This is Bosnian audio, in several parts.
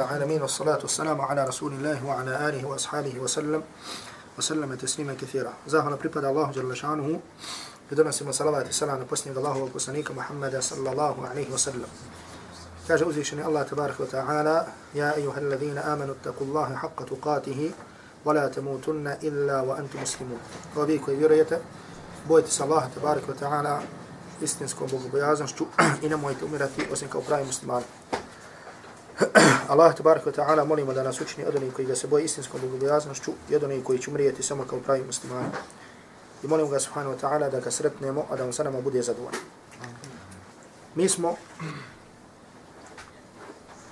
العالمين والصلاة والسلام على رسول الله وعلى آله وأصحابه وسلم وسلم تسليما كثيرا زاهنا بريباد الله جل شانه بدون سيما صلاة السلام نبسني الله وكسنيك محمد صلى الله عليه وسلم كاج أوزيشني الله تبارك وتعالى يا أيها الذين آمنوا اتقوا الله حق تقاته ولا تموتن إلا وأنتم مسلمون وبيك ويرية بويت الله تبارك وتعالى istinskom bogobojaznošću i nemojte umirati osim kao pravi muslimani. Allah tabarak wa ta'ala molimo da nas učini od onih koji ga se boje istinskom bogobojaznošću i od onih koji će umrijeti samo kao pravi muslimani. I molimo ga subhanahu wa ta'ala da ga sretnemo, a da on sa nama bude zadovoljan. Mi smo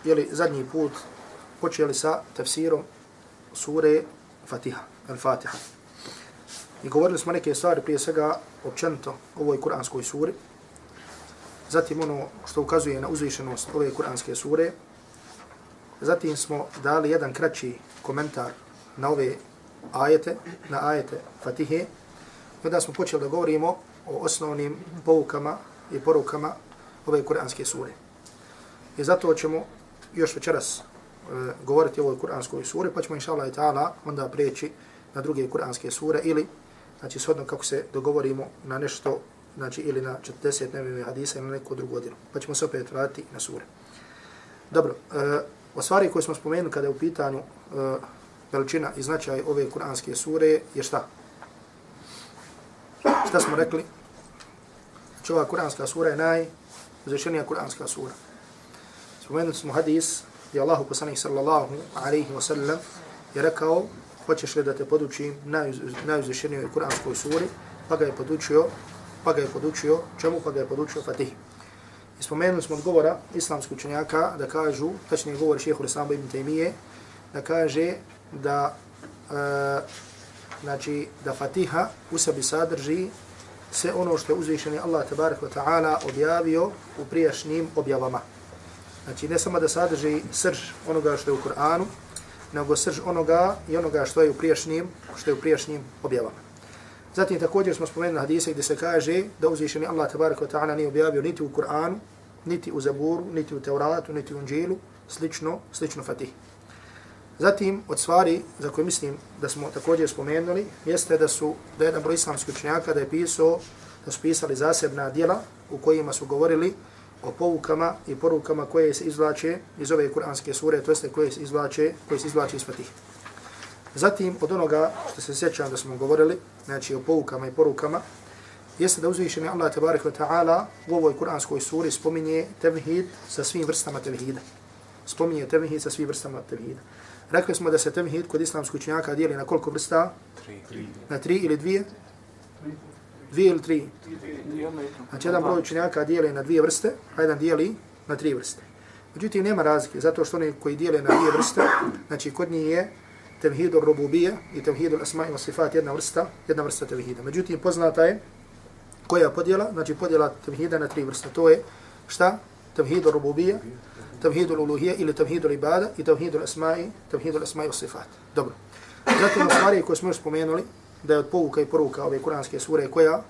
jeli, zadnji put počeli sa tafsirom sure Fatiha, Al-Fatiha. I govorili smo neke stvari prije svega općento o ovoj kuranskoj suri. Zatim ono što ukazuje na uzvišenost ove kuranske sure. Zatim smo dali jedan kraći komentar na ove ajete, na ajete Fatihe. Onda smo počeli da govorimo o osnovnim poukama i porukama ove kuranske sure. I zato ćemo još večeras e, govoriti o ovoj kuranskoj suri, pa ćemo inša Allah i ta'ala onda preći na druge kuranske sure ili znači shodno kako se dogovorimo na nešto, znači ili na 40 nevime hadisa ili na neku drugu godinu. Pa ćemo se opet vratiti na sure. Dobro, e, o stvari koje smo spomenuli kada je u pitanju e, veličina i značaj ove kuranske sure je šta? Šta smo rekli? Znači ova kuranska sura je najuzvišenija kuranska sura. Spomenuli smo hadis gdje Allahu poslanih sallallahu alaihi wa sallam je rekao hoćeš li da te podučim najuzvišenijoj kuranskoj suri, pa ga je podučio, pa ga je podučio, čemu pa ga je podučio Fatih. I spomenuli smo odgovora islamskog učenjaka da kažu, tačnije govor šehu Islama ibn Taymiye, da kaže da e, znači da Fatiha u sebi sadrži sve ono što je uzvišeni Allah tabarak wa ta'ala objavio u prijašnjim objavama. Znači ne samo da sadrži srž onoga što je u Kur'anu, nego srž onoga i onoga što je u prijašnjim, što je u prijašnjim objavama. Zatim također smo spomenuli hadise gdje se kaže da uzvišeni Allah tabaraka wa ta'ala nije objavio niti u Kur'anu, niti u Zaburu, niti u Tevratu, niti u Unđilu, slično, slično Fatih. Zatim, od stvari za koje mislim da smo također spomenuli, jeste da su, da jedan broj islamskih učenjaka da je pisao, da su pisali zasebna dijela u kojima su govorili o poukama i porukama koje se izvlače iz ove kuranske sure, to jeste koje se izvlače, koje se izvlače iz Fatiha. Zatim, od onoga što se sjećam da smo govorili, znači o povukama i porukama, jeste da uzvišeni Allah tabarik wa ta'ala u ovoj kuranskoj suri spominje tevhid sa svim vrstama tevhida. Spominje tevhid sa svim vrstama tevhida. Rekli smo da se tevhid kod islamskog učenjaka dijeli na koliko vrsta? Tri. Na tri ili dvije? Dvije ili tri? Znači, jedan broj učenjaka dijeli na dvije vrste, a jedan dijeli na tri vrste. Međutim, nema razlike, zato što oni koji dijele na dvije vrste, znači, kod njih je tevhidur rububija i tevhidur asma i sifat jedna vrsta, jedna vrsta tevhida. Međutim, poznata je koja podjela, znači podjela tevhida na tri vrste. To je šta? Tevhidur rububija, tevhidur uluhija ili tevhidur ibada i tevhidur asma i tevhidur asma i sifat. Dobro. Zatim, u stvari koje smo još spomenuli, da je od pouka i poruka ove kuranske sure koja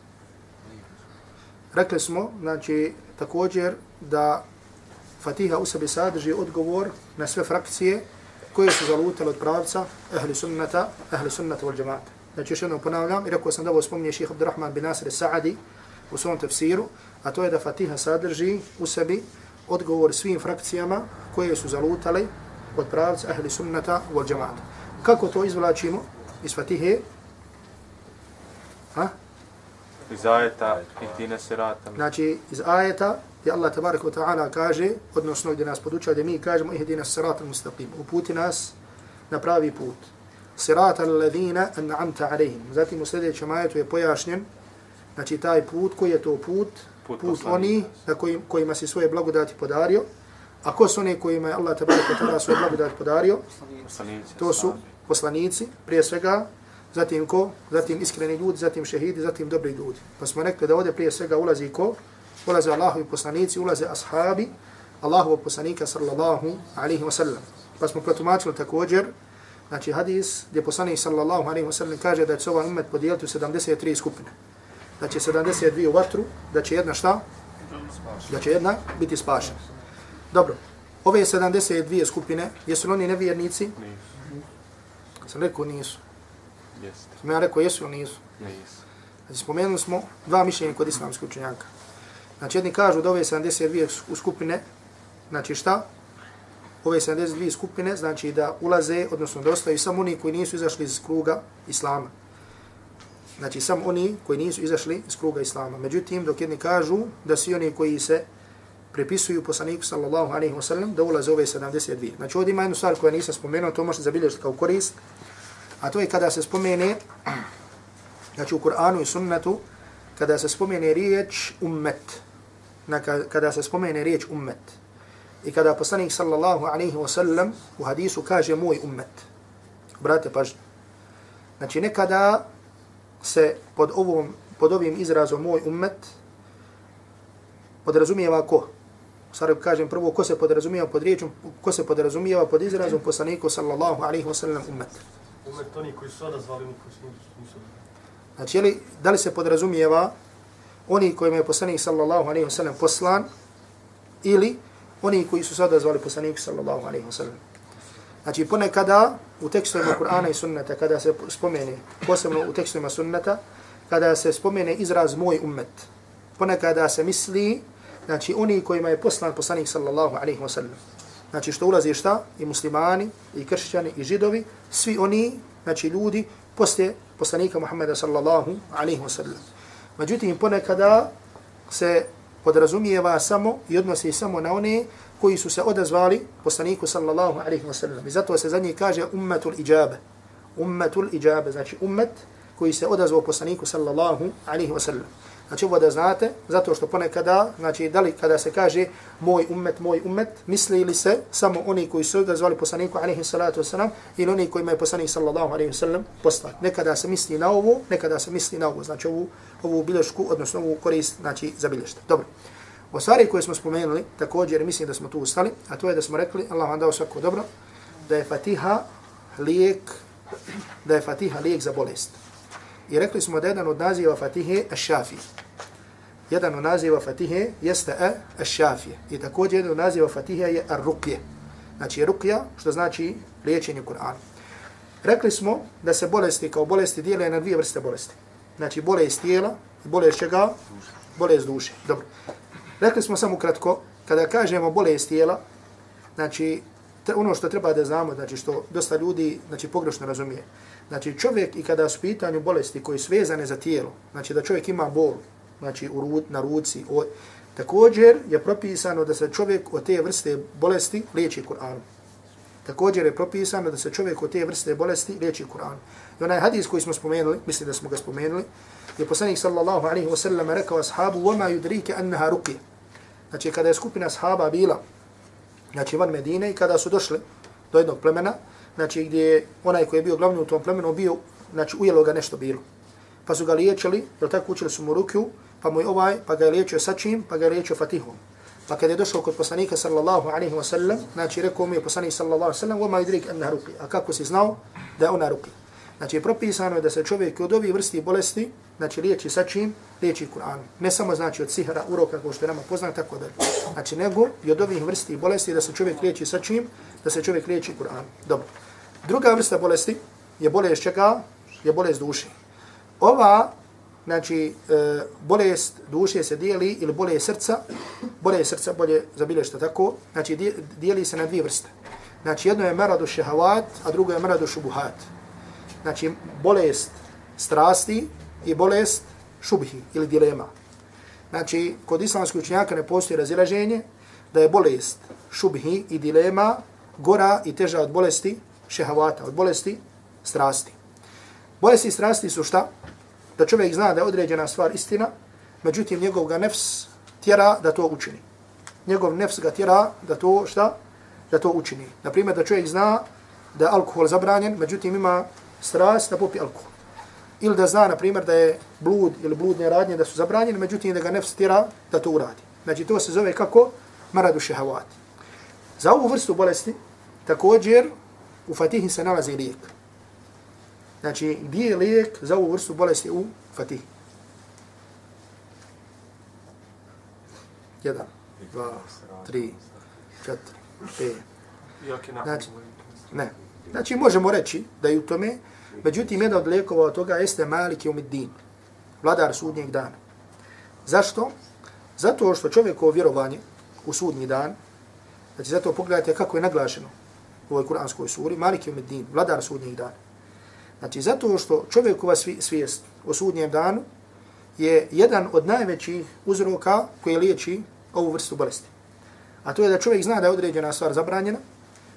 rekli smo, znači također da Fatiha u sebi sadrži odgovor na sve frakcije koje su zalutale od pravca ehli sunnata, ehli sunnata wal džemata. Znači još jednom ponavljam i rekao sam da ovo spominje ših Abdurrahman bin Nasir Sa'adi u svom tefsiru, a to je da Fatiha sadrži u sebi odgovor svim frakcijama koje su zalutale od pravca ehli sunnata wal džemata. Kako to izvlačimo iz Fatihe? Ha? Iz ajeta ihdina sirata. Znači, iz ajeta gdje Allah tabarak wa ta'ala kaže, odnosno gdje nas podučava gdje mi kažemo ihdina sirata mustaqim. Uputi nas na pravi put. Sirata alladhina an'amta alaihim. Zatim u sljedećem ajetu je pojašnjen, znači taj put, koji je to put? Put, put oni na kojim, kojima si svoje blagodati podario. A ko su oni kojima je Allah tabarak wa ta'ala svoje blagodati podario? To su poslanici, prije svega zatim ko, zatim iskreni ljudi, zatim šehidi, zatim dobri ljudi. Pa smo rekli da ovdje prije svega ulazi ko, ulaze Allahovi poslanici, ulaze ashabi, Allahov poslanika sallallahu alaihi wa sallam. Pa smo protumačili također, znači hadis gdje poslanik sallallahu alaihi wa sallam kaže da će ovaj umet podijeliti u 73 skupine. Da će 72 u vatru, da će jedna šta? Da će jedna biti spašena. Dobro, ove 72 skupine, jesu li oni nevjernici? Nisu. Sam rekao nisu. Jeste. Sam ja rekao jesu ili nisu? Nisu. Znači, spomenuli smo dva mišljenja kod islamskih učenjaka. Znači, jedni kažu da ove 72 u skupine, znači šta? Ove 72 skupine, znači da ulaze, odnosno da ostaju samo oni koji nisu izašli iz kruga Islama. Znači, samo oni koji nisu izašli iz kruga Islama. Međutim, dok jedni kažu da svi oni koji se prepisuju poslaniku sallallahu alaihi wa sallam, da ulaze ove 72. Znači, ovdje ima jednu stvar koja nisam spomenuo, to možete zabilježiti kao korist, a to je kada se spomene Znači u Kur'anu i sunnetu, kada se spomene riječ ummet, kada se spomene riječ ummet, i kada poslanik sallallahu alaihi wa sallam u hadisu kaže moj ummet, brate pažnje, znači nekada se pod, ovom, pod ovim izrazom moj ummet podrazumijeva ko? Sada kažem prvo ko se podrazumijeva pod riječom, ko se podrazumijeva pod izrazom poslaniku sallallahu alaihi wa sallam ummet. Ummet oni koji su odazvali, oni koji su nisu odazvali. Znači, li, da li se podrazumijeva oni kojima je poslanik sallallahu alaihi wa sallam poslan ili oni koji su sada zvali poslanik sallallahu alaihi wa sallam. Znači, ponekada u tekstovima Kur'ana i sunnata, kada se spomene, posebno u tekstovima sunnata, kada se spomene izraz moj ummet, ponekada se misli, znači, oni kojima je poslan poslanik sallallahu alaihi wa sallam. Znači, što ulazi šta? I muslimani, i kršćani, i židovi, svi oni, znači, ljudi, poslije poslanika Muhammeda sallallahu alaihi wa sallam. Međutim, ponekada se podrazumijeva samo i odnosi samo na one koji su se odazvali poslaniku sallallahu alaihi wa sallam. I zato se za njih kaže ummetul iđabe. Ummetul iđabe, znači ummet koji se odazvao poslaniku sallallahu alaihi wa sallam. Znači ovo da znate, zato što ponekada, znači da li kada se kaže moj ummet, moj ummet, misli li se samo oni koji su ga zvali poslaniku alaihi salatu wasalam ili oni koji imaju poslanik sallallahu alaihi wasalam poslat. Nekada se misli na ovo, nekada se misli na ovo, znači ovu, ovu bilješku, odnosno ovu korist, znači za bilješta. Dobro. O stvari koje smo spomenuli, također mislim da smo tu ustali, a to je da smo rekli, Allah vam dao svako dobro, da je fatiha lijek, da je fatiha lijek za bolest. I rekli smo da jedan od naziva Fatihe Ash-Shafi. Jedan od naziva Fatihe jeste e, Ash-Shafi. I također jedan od naziva Fatihe je Ar-Rukje. Znači Rukja, što znači liječenje Kur'ana. Rekli smo da se bolesti kao bolesti dijele na dvije vrste bolesti. Znači bolest tijela i bolest čega? Bolest duše. Dobro. Rekli smo samo kratko, kada kažemo bolest tijela, znači ono što treba da znamo, znači što dosta ljudi znači pogrešno razumije. Znači čovjek i kada su pitanju bolesti koje su vezane za tijelo, znači da čovjek ima bol, znači u rud, na ruci, o, također je propisano da se čovjek od te vrste bolesti liječi Kur'anom. Također je propisano da se čovjek od te vrste bolesti liječi Kur'anom. I onaj hadis koji smo spomenuli, mislim da smo ga spomenuli, je poslanik sallallahu alaihi wa sallam rekao ashabu وَمَا يُدْرِيكَ أَنَّهَا رُقِيَ Znači kada je skupina ashaba bila znači van Medine i kada su došli do jednog plemena, znači gdje onaj koji je bio glavni u tom plemenu bio, znači ujelo ga nešto bilo. Pa su ga liječili, jel tako učili su mu rukju, pa mu je ovaj, pa ga je liječio sa čim, pa ga je liječio fatihom. Pa kada je došao kod poslanika sallallahu alaihi wa sallam, znači rekao mu je poslanik sallallahu alaihi wa sallam, vama idrik anna ruki. A kako si znao da je ona ruki? Znači propisano je da se čovjek od ovih vrsti bolesti, znači liječi sa čim, liječi Kur'an. Ne samo znači od sihra, uroka, kao što je nama poznat, tako da. Znači nego i od ovih vrsti bolesti da se čovjek liječi sa čim, da se čovjek liječi Kur'an. Dobro. Druga vrsta bolesti je bolest čega? Je bolest duše. Ova, znači, e, bolest duše se dijeli, ili bolest srca, bolest srca, bolje zabilješta tako, znači dijeli se na dvije vrste. Znači, jedno je maradu šehavat, a drugo je maradu šubuhat. Znači, bolest strasti i bolest šubhi ili dilema. Znači, kod islamskih učenjaka ne postoji razilaženje da je bolest šubhi i dilema gora i teža od bolesti šehavata, od bolesti strasti. Bolesti strasti su šta? Da čovjek zna da je određena stvar istina, međutim njegov ga nefs tjera da to učini. Njegov nefs ga tjera da to šta? Da to učini. Naprimjer, da čovjek zna da je alkohol zabranjen, međutim ima strast da popi alkohol. Ili da zna, na primjer, da je blud ili bludne radnje da su zabranjene, međutim da ga nefs tjera da to uradi. Znači to se zove kako? Maradu šehavati. Za ovu vrstu bolesti, također, u Fatihi se nalazi lijek. Znači, gdje je lijek za ovu vrstu bolesti u Fatihi? Jedan, dva, tri, četiri, na Znači, ne. Znači, možemo reći da je u tome, međutim, jedan od lijekova od toga jeste Malik i Umiddin, vladar sudnjeg dana. Zašto? Zato što čovjekovo vjerovanje u sudnji dan, znači zato pogledajte kako je naglašeno u ovoj kuranskoj suri, Malik i Umiddin, vladar sudnjeg dana. Znači, zato što čovjekova svijest o sudnjem danu je jedan od najvećih uzroka koji liječi ovu vrstu bolesti. A to je da čovjek zna da je određena stvar zabranjena,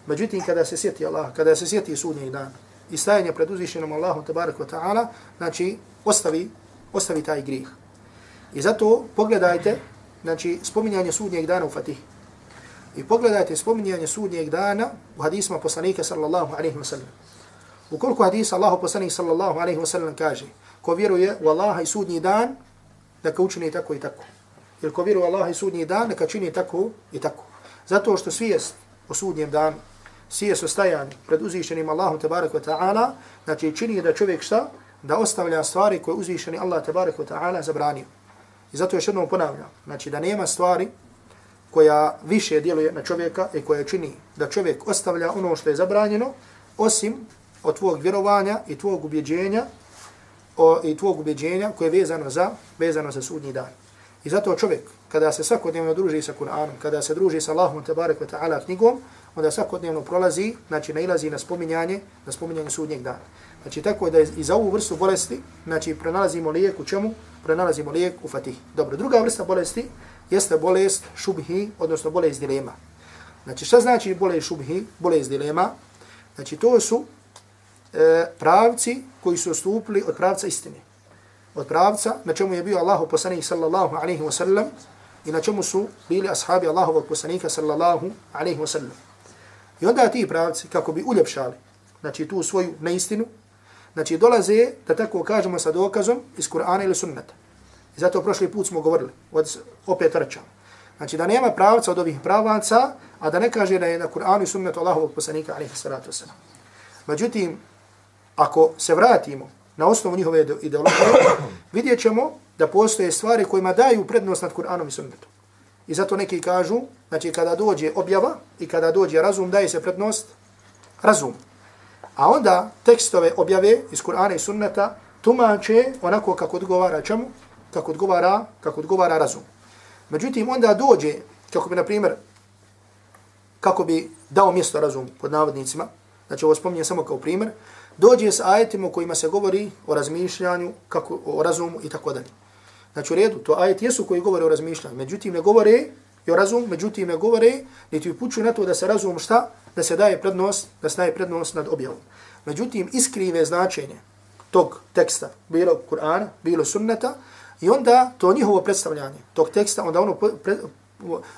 međutim kada se sjeti Allah, kada se sjeti sudnji dana i stajanje pred uzvišenom Allahom tabarak wa ta'ala, znači ostavi, ostavi taj grih. I zato pogledajte, znači spominjanje sudnjeg dana u Fatihi. I pogledajte spominjanje sudnjeg dana u hadisma poslanika sallallahu alaihi wa sallam. Ukoliko hadis Allahu poslanik sallallahu alaihi wa sallam kaže, ko vjeruje u Allaha i sudnji dan, neka učini tako i tako. Ili ko vjeruje u Allaha i sudnji dan, neka čini tako i tako. Zato što svijest o sudnjem danu, sije su stajani pred uzvišenim Allahom tabarak wa ta'ala, znači čini da čovjek šta? Da ostavlja stvari koje uzvišeni Allah tabarak wa ta'ala zabranio. I zato još jednom ponavljam, znači da nema stvari koja više djeluje na čovjeka i koja čini da čovjek ostavlja ono što je zabranjeno, osim od tvog vjerovanja i tvog ubjeđenja o, i tvog ubjeđenja koje je vezano za, vezano za sudnji dan. I zato čovjek, kada se svakodnevno druži sa Kur'anom, kada se druži sa Allahom tabarak wa ta'ala knjigom, onda svakodnevno prolazi, znači nailazi na spominjanje, na spominjanje sudnjeg dana. Znači tako da i za ovu vrstu bolesti, znači pronalazimo lijek u čemu? Pronalazimo lijek u fatih. Dobro, druga vrsta bolesti jeste bolest šubhi, odnosno bolest dilema. Znači šta znači bolest šubhi, bolest dilema? Znači to su e, pravci koji su ostupili od pravca istine. Od pravca na čemu je bio Allahu poslanik sallallahu alaihi wa sallam i na čemu su bili ashabi Allahovog poslanika sallallahu alaihi wa sallam. I onda ti pravci, kako bi uljepšali znači, tu svoju neistinu, znači dolaze, da tako kažemo sa dokazom, iz Kur'ana ili sunnata. I zato prošli put smo govorili, od, opet vraćamo. Znači da nema pravca od ovih pravaca, a da ne kaže da je na Kur'anu i sunnetu Allahovog poslanika alaihi salatu wa sallam. Međutim, ako se vratimo na osnovu njihove ideologije, vidjet ćemo da postoje stvari kojima daju prednost nad Kur'anom i sunnetom. I zato neki kažu, znači kada dođe objava i kada dođe razum, daje se prednost razum. A onda tekstove objave iz Kur'ana i sunneta tumače onako kako odgovara čemu? Kako odgovara, kako odgovara razum. Međutim, onda dođe, kako bi, na primjer, kako bi dao mjesto razum pod navodnicima, znači ovo spominjem samo kao primjer, dođe s ajetima u kojima se govori o razmišljanju, kako, o razumu i tako dalje. Znači u redu, to ajet jesu koji govore o razmišljanju, međutim ne govore i o razum, međutim ne govore, niti upućuju na to da se razum šta? Da se daje prednost, da se daje prednost nad objavom. Međutim, iskrive značenje tog teksta, bilo Kur'ana, bilo sunneta, i onda to njihovo predstavljanje tog teksta, onda ono, pre,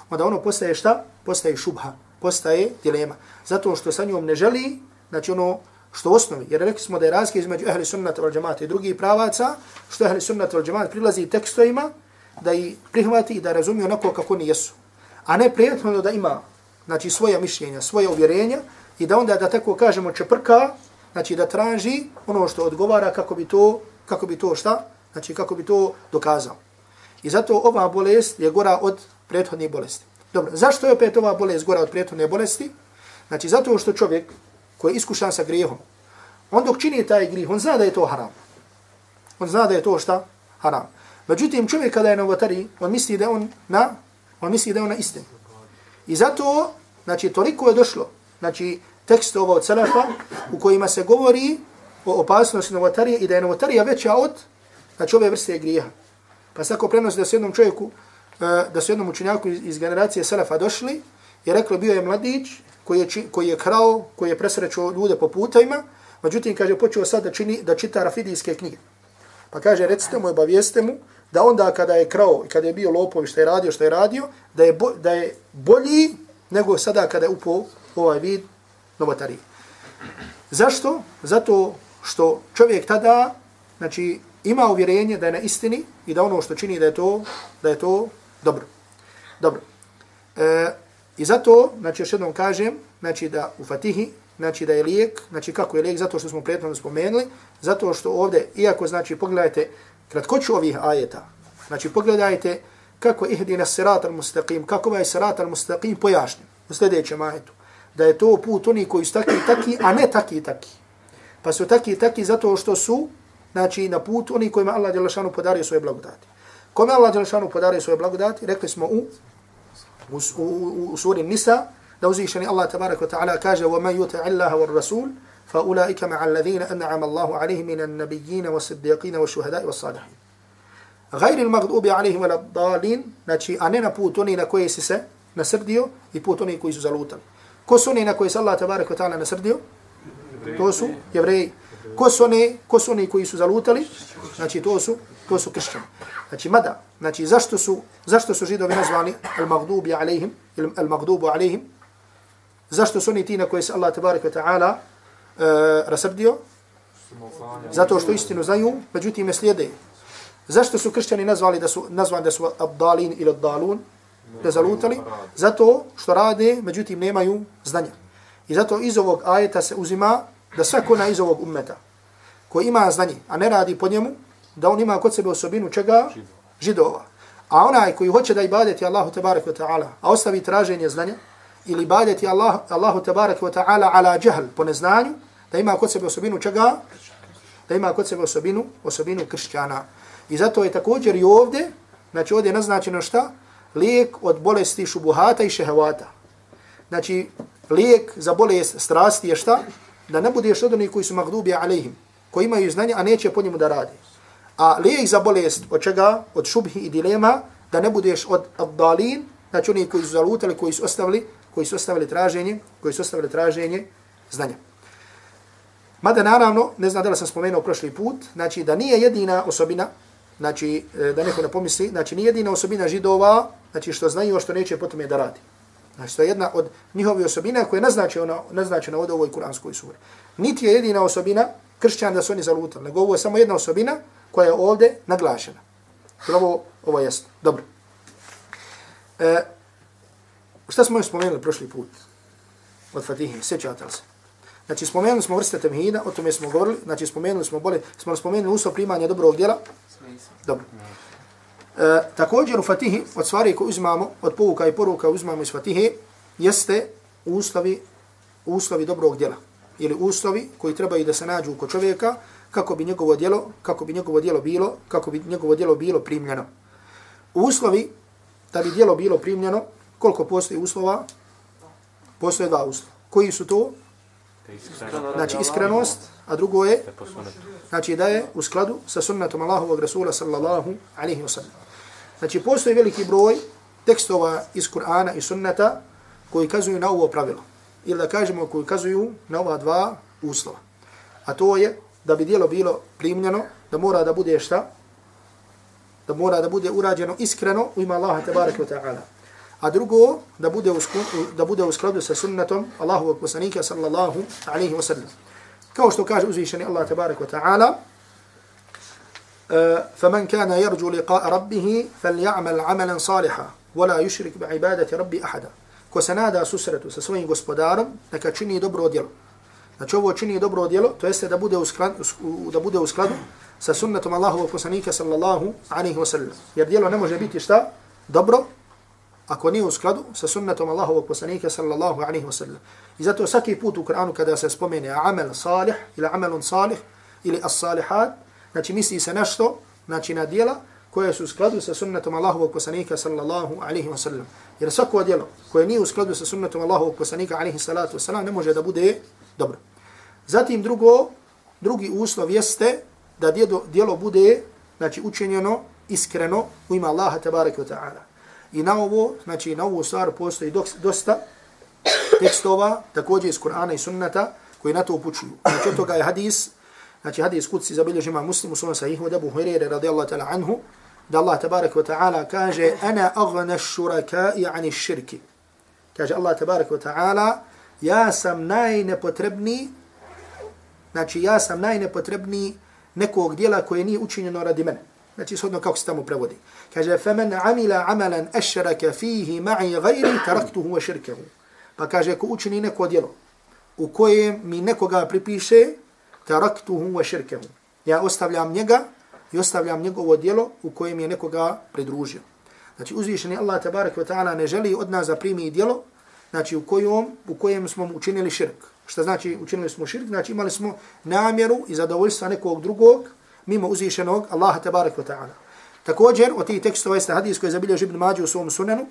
onda ono postaje šta? Postaje šubha, postaje dilema. Zato što sa njom ne želi, znači ono, što u osnovi, jer rekli smo da je razlika između ehli sunnata wal džemata i drugih pravaca, što ehli sunnata wal džemata prilazi tekstovima da i prihvati i da razumije onako kako oni jesu. A ne prijetno da ima znači, svoja mišljenja, svoje uvjerenja i da onda, da tako kažemo, čeprka, znači da traži ono što odgovara kako bi to, kako bi to šta, znači kako bi to dokazao. I zato ova bolest je gora od prethodne bolesti. Dobro, zašto je opet ova bolest gora od prethodne bolesti? Znači zato što čovjek koji je iskušan sa grijehom, on dok čini taj grijeh, on zna da je to haram. On zna da je to šta? Haram. Međutim, čovjek kada je na vatari, on misli da on na, on misli da je on na istinu. I zato, znači, toliko je došlo, znači, tekst ovo od Salafa, u kojima se govori o opasnosti novotarije i da je novotarija veća od, znači, ove vrste grijeha. Pa se tako prenosi da se jednom čovjeku, eh, da se jednom učenjaku iz generacije Salafa došli i rekli, bio je mladić, koji je, koji je krao, koji je presrećao ljude po putajima, međutim, kaže, počeo sad da, čini, da čita rafidijske knjige. Pa kaže, recite mu, obavijeste mu, da onda kada je krao i kada je bio lopov što je radio, što je radio, da je, bo, da je bolji nego sada kada je upao ovaj vid novotarije. Zašto? Zato što čovjek tada, znači, ima uvjerenje da je na istini i da ono što čini da je to, da je to dobro. Dobro. E, I zato, znači još jednom kažem, znači da u Fatihi, znači da je lijek, znači kako je lijek, zato što smo prijetno spomenuli, zato što ovdje, iako znači pogledajte kratkoću ovih ajeta, znači pogledajte kako ihdina sirat al-mustaqim, kako ovaj sirat al-mustaqim pojašnjen. u sljedećem ajetu, da je to put oni koji su taki i taki, a ne taki i taki. Pa su taki i taki zato što su, znači, na put oni kojima Allah Đelešanu podario svoje blagodati. Kome Allah Đelešanu podario svoje blagodati, rekli smo u, u, u, u, u suri Nisa, da uzvišeni Allah tabarak wa ta'ala kaže وَمَنْ يُتَعِ اللَّهَ وَالرَّسُولِ فَأُولَٰئِكَ مَعَ الَّذِينَ أَنْعَمَ اللَّهُ عَلَيْهِمْ مِنَ النَّبِيِّينَ وَالصِّدِّيقِينَ وَالشُّهَدَاءِ وَالصَّالِحِينَ غَيْرِ الْمَغْضُوبِ عَلَيْهِمْ وَلَا الضَّالِينَ znači a ne na put oni na koje si se nasrdio i put oni koji su zalutali. Ko su oni na koje se Allah tabarak wa ta'ala nasrdio? To su jevreji. Ko su oni, ko su oni koji su zalutali? Znači to su, to su kršćani. Znači mada, znači zašto su, zašto su židovi nazvani al-maghdubi alaihim, al-maghdubu alaihim? Zašto su oni ti na koje se Allah tabarak ta'ala uh, rasrdio? Zato što istinu znaju, međutim ne slijede. Zašto su kršćani nazvali da su nazvani da su ad-dalin ili abdalun? Da zalutali? Zato što rade, međutim nemaju znanja. I zato iz ovog ajeta se uzima da svako na iz ovog ummeta koji ima znanje, a ne radi po njemu, da on ima kod sebe osobinu čega? Židova. A onaj koji hoće da ibadeti Allahu tabarak wa ta'ala, a ostavi traženje znanja, ili ibadeti Allah, Allahu tabarak wa ta'ala ala džahl, po neznanju, da ima kod sebe osobinu čega? Da ima kod sebe osobinu, osobinu kršćana. I zato je također i ovdje, znači ovdje je naznačeno šta? Lijek od bolesti šubuhata i šehevata. Znači, lijek za bolest strasti je šta? Da ne budeš od onih koji su magdubi alejhim, koji imaju znanje, a neće po njemu da radi. A lijek za bolest od čega? Od šubhi i dilema, da ne budeš od abdalin, znači oni koji su zalutali, koji su ostavili, koji su ostavili traženje, koji su ostavili traženje znanja. Mada naravno, ne znam da li sam spomenuo prošli put, znači da nije jedina osobina, znači e, da neko ne pomisli, znači nije jedina osobina židova, znači što znaju, što neće potom je da radi. Znači to je jedna od njihovi osobina koja je naznačena, naznačena od ovoj kuranskoj suri. Niti je jedina osobina kršćan da su oni zalutali, nego ovo je samo jedna osobina koja je ovdje naglašena. Ovo, ovo je jasno. Dobro. E, šta smo još spomenuli prošli put od Fatihe? Sjećate li se? Znači, spomenuli smo vrste temhida, o tome smo govorili, znači, spomenuli smo bolje, smo spomenuli uslov primanja dobrog djela. Dobro. E, također u Fatihi, od stvari koje uzmamo, od povuka i poruka uzmamo iz Fatihe, jeste uslovi, uslovi dobrog djela. Ili uslovi koji trebaju da se nađu kod čovjeka, kako bi njegovo djelo, kako bi njegovo djelo bilo, kako bi njegovo djelo bilo primljeno. Uslovi, da bi djelo bilo primljeno, koliko postoji uslova? Postoje dva uslova. Koji su to? Znači iskrenost, a drugo je znači da je u skladu sa sunnetom Allahovog Rasula sallallahu alaihi wa sallam. Znači postoji veliki broj tekstova iz Kur'ana i sunneta koji kazuju na ovo pravilo. Ili da kažemo koji kazuju na ova dva uslova. A to je da bi dijelo bilo primljeno, da mora da bude šta? Da mora da bude urađeno iskreno u ima Allaha tabaraka wa ta'ala a drugo da bude u da bude u skladu sa sunnetom Allahovog poslanika sallallahu alejhi ve sellem. Kao što kaže uzvišeni Allah tebarak ve taala فمن كان يرجو لقاء ربه فليعمل عملا صالحا ولا يشرك بعبادة ربي أحدا ko se nada susretu sa svojim gospodarom, neka čini dobro djelo. Znači ovo čini dobro djelo, to jeste da bude u skladu, da bude u skladu sa sunnetom Allahovog poslanika sallallahu alaihi wa sallam. Jer djelo ne može biti šta? Dobro, ako nije u skladu sa sunnetom Allahovog poslanika sallallahu alaihi wa sallam. I zato svaki put u Kur'anu kada se spomene amel salih ili amelun salih ili as-salihat, znači misli se nešto, znači na dijela koje su u skladu sa sunnetom Allahovog poslanika sallallahu alaihi wa sallam. Jer svako djelo koje nije u skladu sa sunnetom Allahovog poslanika alaihi salatu wa ne može da bude dobro. Zatim drugo, drugi uslov jeste da djelo bude znači učinjeno iskreno u ima Allaha tabaraka wa ta'ala. I na ovo, znači na ovu stvar postoji dosta tekstova, također iz Kur'ana i sunnata, koji na to upućuju. Znači od toga je hadis, znači hadis kudci zabilježi ima muslim u sahihu, da bu Hurere radijallahu ta'ala anhu, da Allah tabarak wa ta'ala kaže, ana agna šurakai ani širki. Kaže Allah tabarak wa ta'ala, ja sam najnepotrebniji, znači ja sam najnepotrebniji nekog dijela koje nije učinjeno radi mene. Znači, shodno kako se tamo prevodi Kaže, فَمَنْ عَمِلَ عَمَلًا أَشْرَكَ فِيهِ مَعِي غَيْرِ تَرَكْتُهُ وَشِرْكَهُ Pa kaže, ko učini neko djelo u kojem mi nekoga pripiše, تَرَكْتُهُ وَشِرْكَهُ Ja ostavljam njega i ostavljam njegovo djelo u kojem je nekoga pridružio. Znači, uzvišeni Allah, tabarak wa ta'ala, ne želi od nas da primi djelo znači u kojom, u kojem smo učinili širk. Šta znači učinili smo širk? Znači imali smo namjeru i zadovoljstva nekog drugog mimo uzvišenog Allaha tabarak wa ta'ala. Također, od tih tekstova jeste hadis koji je zabilježio Ibn Mađu u svom sunanu,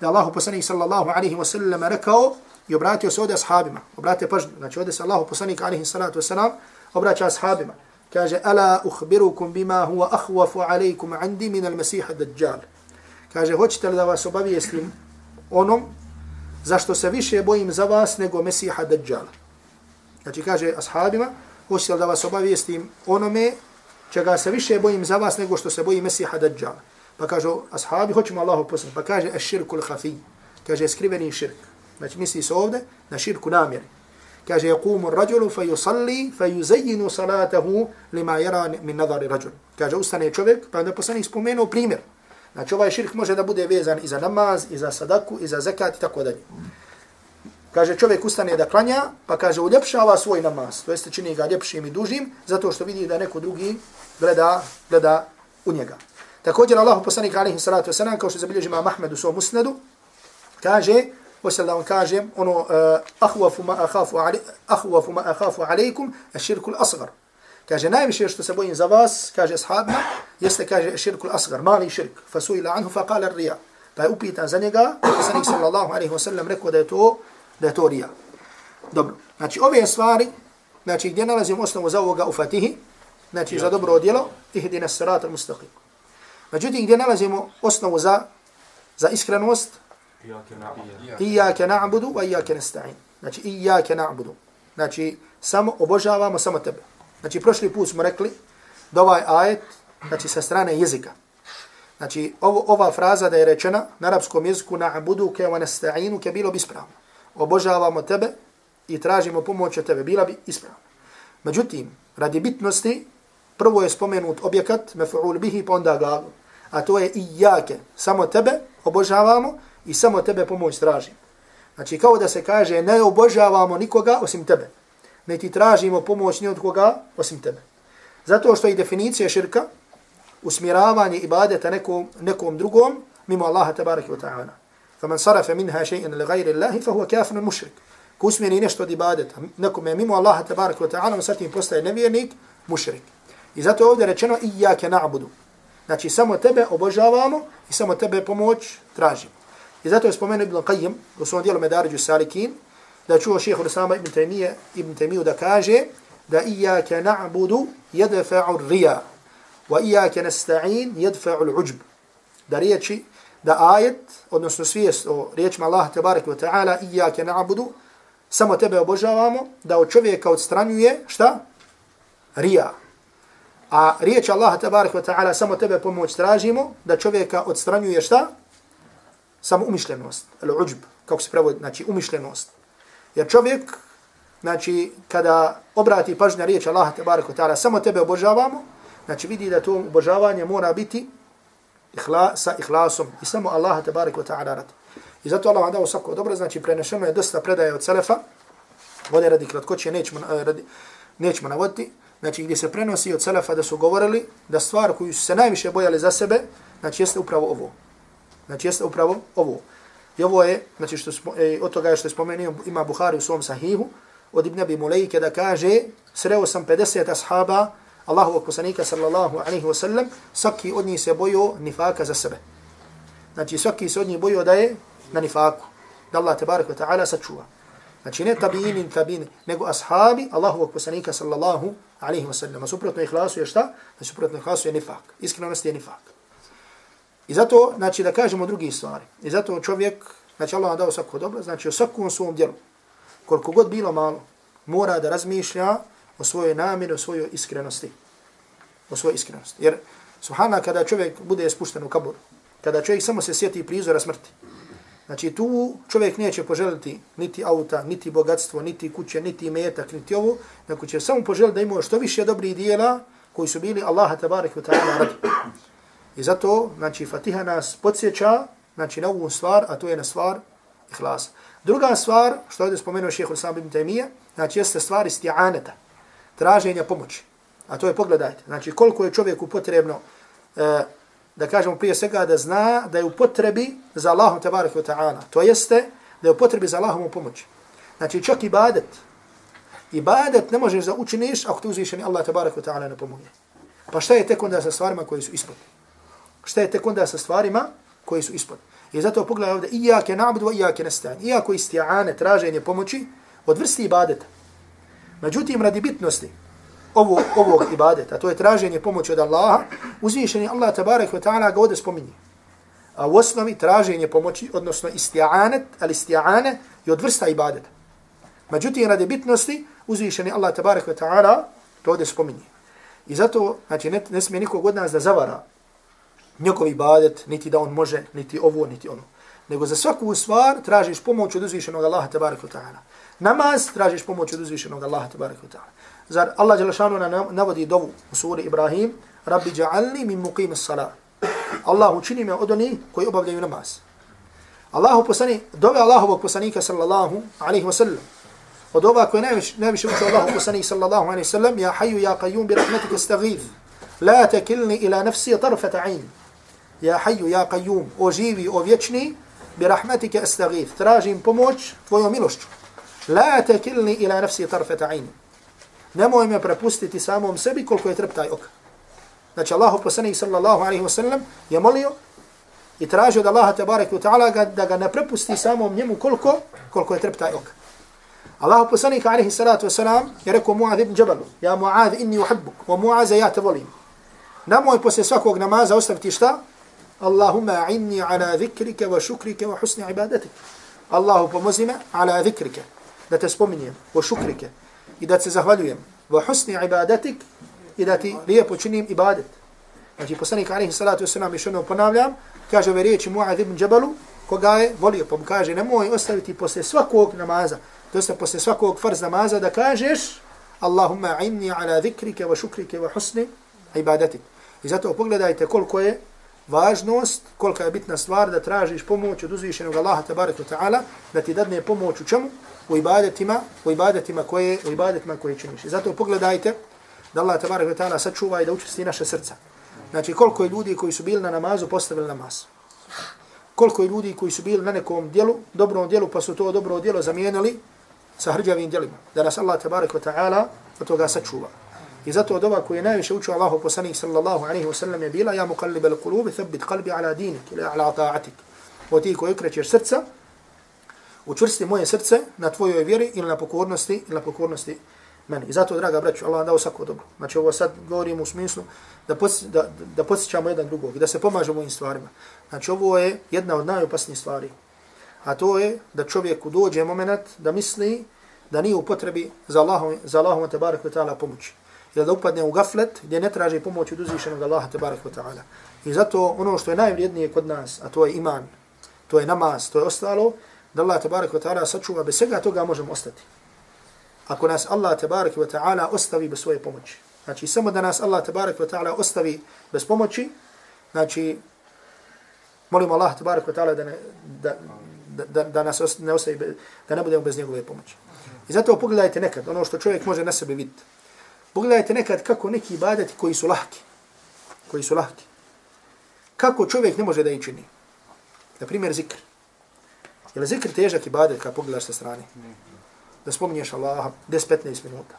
da Allahu poslanik sallallahu alaihi wasallam rekao i obratio se ovdje ashabima. Obratite pažnju. Znači ovdje se Allahu poslanik alaihi salatu wasallam obraća ashabima. Kaže, ala uhbirukum bima huwa ahwafu alaikum andi min al-masiha dajjal. Kaže, hoćete li da vas obavijestim onom zašto se više bojim za vas nego Mesiha Dajjala. Znači kaže ashabima, hoćete li da vas obavijestim onome čega se više bojim za vas nego što se boji Mesiha Dajjala. Pa kažu ashabi, hoćemo Allahu poslati. Pa kaže, es širku l'hafi. Kaže, skriveni širk. Znači misli se ovde na širku namjeri. Kaže, yaqumu rajulu fa yusalli fa yuzayinu salatahu lima yara min nadari rajul. Kaže, ustane čovjek, pa onda poslanik spomenuo primjer. Znači ovaj širk može da bude vezan i za namaz, i za sadaku, i za zakat i tako dalje. Kaže čovjek ustane da klanja, pa kaže uljepšava svoj namaz, to jeste čini ga ljepšim i dužim, zato što vidi da neko drugi gleda, gleda u njega. Također Allah poslanik alaihi salatu wasalam, kao što zabilježi ima Mahmed u svom musnedu, kaže, posljed da vam kažem, ono, uh, ahwafu ma ahafu, ali, ahwafu ma ahafu alaikum, a al-asghar Kaže, najviše što se bojim za vas, kaže ashabna, jeste, kaže, širkul asgar, mali širk. fasuila anhu, fa kala rija. Pa je upitan za njega, poslanik sallallahu alaihi ve sellem rekao da je to, da je to rija. Dobro, znači ove stvari, znači gdje nalazimo osnovu za ovoga u Fatihi, znači za dobro djelo, ihdina sirat al mustaqim. Međutim, gdje nalazimo osnovu za, za iskrenost, Iyake na'budu wa iyake nasta'in. Znači, iyake na'budu. Znači, samo obožavamo samo tebe. Znači, prošli put smo rekli da ovaj ajet, znači, sa strane jezika. Znači, ovo, ova fraza da je rečena na arapskom jeziku na abudu ke wa nasta'inu ke bilo bi ispravno. Obožavamo tebe i tražimo pomoć od tebe. Bila bi ispravna. Međutim, radi bitnosti, prvo je spomenut objekat, mefu'ul bihi, pa onda ga, a to je i jake. Samo tebe obožavamo i samo tebe pomoć tražimo. Znači, kao da se kaže, ne obožavamo nikoga osim tebe ne ti tražimo pomoć ni od koga osim tebe. Zato što je definicija širka usmjeravanje ibadeta nekom, nekom drugom mimo Allaha tabaraka wa ta'ala. فمن صرف منها شيئا لغير الله فهو كافر مشرك kafirun mushrik. Ko usmjeri nešto od ibadeta nekome mimo Allaha tabaraka wa ta'ala, on sa tim postaje nevjernik, mušrik. I zato je ovdje rečeno na'budu. Znači samo tebe obožavamo i samo tebe pomoć tražimo. I zato je spomenuo Ibn Qayyim u svom dijelu Medariju Salikin, da čuo šeho Rusama ibn Taymiye, ibn Taymiyu da kaže da iyyaka na'budu yadfa'u rija wa iyyaka nasta'in yadfa'u al-ujb da riječi da ajet odnosno svijest o riječima Allaha tebareke wa taala iyyaka na'budu samo tebe obožavamo da od čovjeka odstranjuje šta? Rija. A riječ Allaha tebareke wa taala samo tebe pomoć tražimo da čovjeka odstranjuje šta? Samo umišljenost al-uđb, kako se prevodi znači umišljenost. Jer čovjek, znači, kada obrati pažnja riječ Allaha tabaraka ta'ala, samo tebe obožavamo, znači vidi da to obožavanje mora biti ihla, sa ihlasom i samo Allaha tabaraka ta'ala radi. I zato Allah vam dao svako dobro, znači prenešeno je dosta predaje od Selefa, ovdje radi kratkoće, nećemo, eh, radi, nećemo navoditi, znači gdje se prenosi od Selefa da su govorili da stvar koju su se najviše bojali za sebe, znači jeste upravo ovo. Znači jeste upravo ovo. I ovo je, znači što smo, e, eh, od toga što je spomenuo, ima Buhari u svom sahihu, od Ibn Abi Mulejke da kaže, sreo sam 50 ashaba, Allahovog poslanika sallallahu alaihi wasallam, svaki od njih se bojio nifaka za sebe. Znači svaki se od njih bojio da je na nifaku, da Allah tabarak wa ta'ala sačuva. Znači ne tabini, tabini, nego ashabi Allahovog poslanika sallallahu alaihi wasallam. A suprotno ihlasu je šta? Znači suprotno ihlasu je nifak. Iskrenost je nifak. I zato, znači, da kažemo drugi stvari. I zato čovjek, znači, Allah vam dao svako dobro, znači, u svakom svom djelu, koliko god bilo malo, mora da razmišlja o svojoj namjeri, o svojoj iskrenosti. O svojoj iskrenosti. Jer, subhana, kada čovjek bude spušten u kabur, kada čovjek samo se sjeti prizora smrti, znači, tu čovjek neće poželiti niti auta, niti bogatstvo, niti kuće, niti metak, niti ovo, nego će samo poželiti da ima što više dobrih dijela koji su bili Allaha tabarek wa ta'ala radi. I zato, znači, Fatiha nas podsjeća, znači, na ovu stvar, a to je na stvar ihlas. Druga stvar, što je spomenuo šehr Sam ibn Taymiye, znači, jeste stvar isti'aneta, traženja pomoći. A to je, pogledajte, znači, koliko je čovjeku potrebno, e, da kažemo prije svega, da zna da je u potrebi za Allahom tabaraka wa ta'ala. To jeste, da je u potrebi za Allahom u pomoći. Znači čak i ibadet. Ibadet ne možeš da učiniš ako te uzvišeni Allah tabaraka wa ta'ala ne pomogne. Pa šta je tek onda sa stvarima koje su ispod? Šta je tek onda sa stvarima koje su ispod? I zato pogledaj ovdje, ijake na'budu, ijake nesta'an. Iako isti'ane, traženje pomoći, od vrsti ibadeta. Međutim, radi bitnosti ovo, ovog ibadeta, to je traženje pomoći od Allaha, uzvišeni Allah tabarek wa ta'ala ga ovdje spominje. A u osnovi traženje pomoći, odnosno isti'anet, ali isti'ane je od vrsta ibadeta. Međutim, radi bitnosti, uzvišeni Allah tabarek wa ta'ala to ovdje spominje. I zato, znači, ne, ne smije nikog od nas da zavara njegov ibadet, niti da on može, niti ovo, niti ono. Nego za svaku stvar tražiš pomoć od uzvišenog Allaha tabarek wa ta'ala. Namaz tražiš pomoć od uzvišenog Allaha tabaraka wa ta'ala. Zar Allah Đelešanu navodi dovu u suri Ibrahim, Rabbi ja'alni min muqim as-salat. Allah učini me od onih koji obavljaju namaz. Allahu poslani, dove Allahovog poslanika sallallahu alaihi wa sallam. Od ova koje najviše, najviše uče Allahu poslanik sallallahu alaihi wa sallam, ja hayu ja qayyum bi rahmetika astaghith. La takilni ila nafsi tarfata ayn. Ja hayu ja qayyum, o živi, o vječni, bi rahmetika astaghith. Tražim pomoć tvojom milošću. La tekilni ila nafsi tarfeta ayn. Nemoj me prepustiti samom sebi koliko je treptaj oka. Znači Allahu poslanik sallallahu alaihi wa sallam je molio i tražio od Allaha tabarek wa ta'ala da ga ne prepusti samom njemu koliko, koliko je treptaj oka. Allahu poslanik alaihi salatu wa salam je rekao Mu'adh ibn Jabalu, ja Mu'adh inni uhibbuk, wa Mu'aza ja te volim. Nemoj posle svakog namaza ostaviti šta? Allahumma inni ala zikrike wa šukrike wa husni ibadatik. Allahu pomozi me ala zikrike, da te spominjem, wa šukrike, i da se zahvaljujem, wa husni ibadatik, i da ti lijepo činim ibadet. Znači, poslanik alaihi salatu wasalam, još jednom ponavljam, kaže ove riječi Mu'ad ibn Džabalu, koga je volio, pa mu kaže, nemoj ostaviti posle svakog namaza, to jeste posle svakog farz namaza, da kažeš, Allahumma inni ala zikrike wa šukrike wa husni ibadatik. I zato pogledajte koliko je važnost, kolika je bitna stvar da tražiš pomoć od uzvišenog Allaha tabaraka ta'ala, da ti dadne pomoć u čemu? U ibadetima, u ibadetima koje, u ibadetima koje činiš. I zato pogledajte, da Allah tabarak ve ta'ala sačuva i da učesti naše srca. Znači koliko je ljudi koji su bili na namazu postavili namaz. Koliko je ljudi koji su bili na nekom dijelu, dobrom dijelu, pa su to dobro dijelo zamijenili sa hrđavim djelima. Da nas Allah tabarak wa ta'ala od toga sačuva. I zato od ova koji je najviše učio Allahu poslanik sallallahu alaihi ve sellem je bila ja muqallib al qulubi thabbit qalbi ala dinik ili ala ta'atik. O ti koji krećeš srca, učvrsti moje srce na tvojoj vjeri ili na pokornosti ili na pokornosti meni. I zato, draga braću, Allah vam dao svako dobro. Znači, ovo sad govorimo u smislu da, posje, da, da podsjećamo jedan drugog i da se pomažemo ovim stvarima. Znači, ovo je jedna od najopasnijih stvari. A to je da čovjeku dođe moment da misli da nije u potrebi za Allahom, za Allahom te barak ta'ala pomoći. Ili da upadne u gaflet gdje ne traži pomoć od uzvišenog Allaha te barak ta'ala. I zato ono što je najvrijednije kod nas, a to je iman, to je namaz, to je ostalo, da Allah tabarak wa ta'ala sačuva, bez svega toga možemo ostati ako nas Allah tabarak wa ta'ala ostavi bez svoje pomoći. Znači, samo da nas Allah tabarak wa ta'ala ostavi bez pomoći, znači, molimo Allah tabarak wa ta'ala da, ne, da, da, da nas ne ostavi, da ne budemo bez njegove pomoći. I zato pogledajte nekad, ono što čovjek može na sebe vidjeti. Pogledajte nekad kako neki ibadeti koji su lahki, koji su lahki, kako čovjek ne može da ih čini. Na primjer, zikr. Je li zikr težak ibadet kada pogledaš sa strane? da spominješ Allaha 10-15 minuta.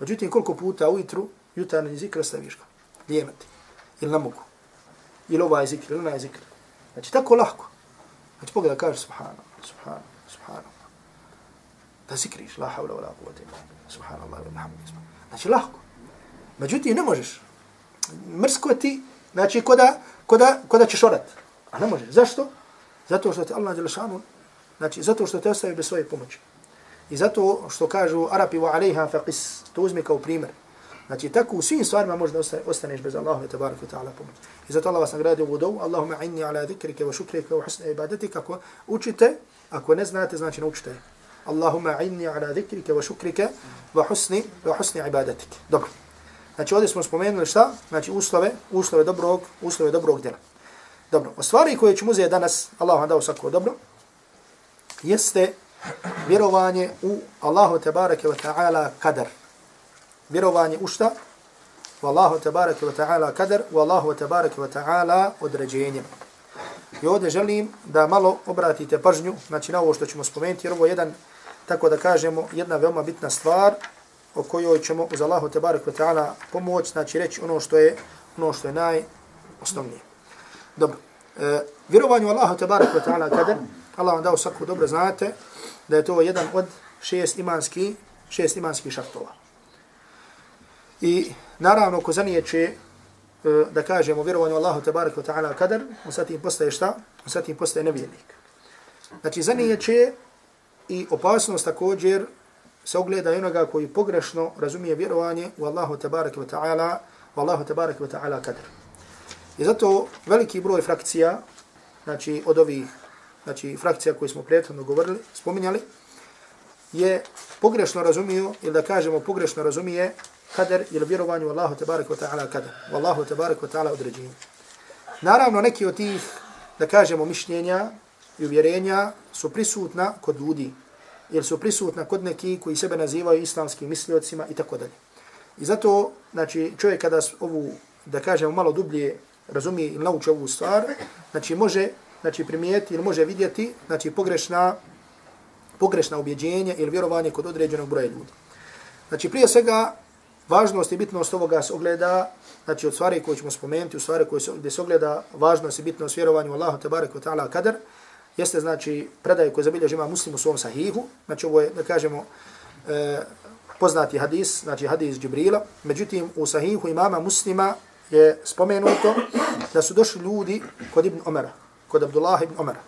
Međutim, koliko puta ujutru jutarnji zikr staviš ga? Lijemati. Ili ne mogu. Ili ovaj zikr, ili onaj zikr. Znači, tako lahko. Znači, pogledaj, kažeš subhanallah, subhanallah, subhanallah. Da zikriš, la havla la kuvata subhanallah wa alhamdulillah. Znači, lahko. Međutim, ne možeš. Mrsko ti, znači, koda, koda, koda ćeš orat. A ne možeš. Zašto? Zato što te Allah šanu, znači, zato što te ostaje bez svoje pomoći. I zato što kažu Arapi wa alejha faqis, to uzmi kao primjer. Znači tako u svim stvarima možda ostaneš bez Allaha te barek ve taala pomoć. I zato Allah vas nagradi u dovu, Allahumma inni ala zikrika wa shukrika wa husni ibadatika, ako učite, ako ne znate, znači naučite. Allahumma inni ala zikrika wa shukrika wa husni wa husni ibadatika. Dobro. Znači ovdje smo spomenuli šta? Znači uslove, uslove dobrog, uslove dobrog djela. Dobro. O stvari koje ćemo uzeti danas, Allah vam dao svako dobro, jeste vjerovanje u Allahu tebareke wa ta'ala kadar. Vjerovanje u šta? U Allahu tebareke wa ta'ala kadar, u Allahu tebareke wa ta'ala određenje. I ovdje želim da malo obratite pažnju, znači na ovo što ćemo spomenuti, jer ovo je jedan, tako da kažemo, jedna veoma bitna stvar o kojoj ćemo uz Allahu te barek ta'ala pomoć, znači reći ono što je ono što je najosnovnije. Dobro. E, vjerovanju Allahu tabarak wa ta'ala kader, Allah vam dao svaku dobro znate da je to jedan od šest imanski šest imanskih šartova. I naravno ko zanijeće E, da kažemo vjerovanju Allahu tabarak wa ta'ala kader, on sad tim postaje šta? On sad tim postaje nevjernik. Znači, zaniječe i opasnost također se ogleda onoga koji pogrešno razumije vjerovanje u Allahu tabarak wa ta'ala u Allahu tabarak wa ta'ala kader. I zato veliki broj frakcija, znači od ovih znači, frakcija koje smo prethodno govorili, spominjali, je pogrešno razumio, ili da kažemo pogrešno razumije kader ili vjerovanju Allahu tabarak wa ta'ala kader. Allahu tabarak wa ta'ala određenje. Naravno, neki od tih, da kažemo, mišljenja i uvjerenja su prisutna kod ljudi. Ili su prisutna kod neki koji sebe nazivaju islamskim misliocima i tako dalje. I zato, znači, čovjek kada ovu, da kažemo, malo dublje razumije ili nauči ovu stvar, znači, može znači, primijeti ili može vidjeti znači, pogrešna, pogrešna objeđenja ili vjerovanje kod određenog broja ljudi. Znači, prije svega, važnost i bitnost ovoga se ogleda, znači od stvari koje ćemo spomenuti, u stvari koje se, gdje se ogleda važnost i bitnost vjerovanju Allahu te wa ta'ala kadar, jeste znači predaj koji zabilježi ima muslim u svom sahihu, znači ovo je, da kažemo, e, poznati hadis, znači hadis Džibrila, međutim u sahihu imama muslima je spomenuto da su došli ljudi kod Ibn Omara, kod Abdullah ibn Omara,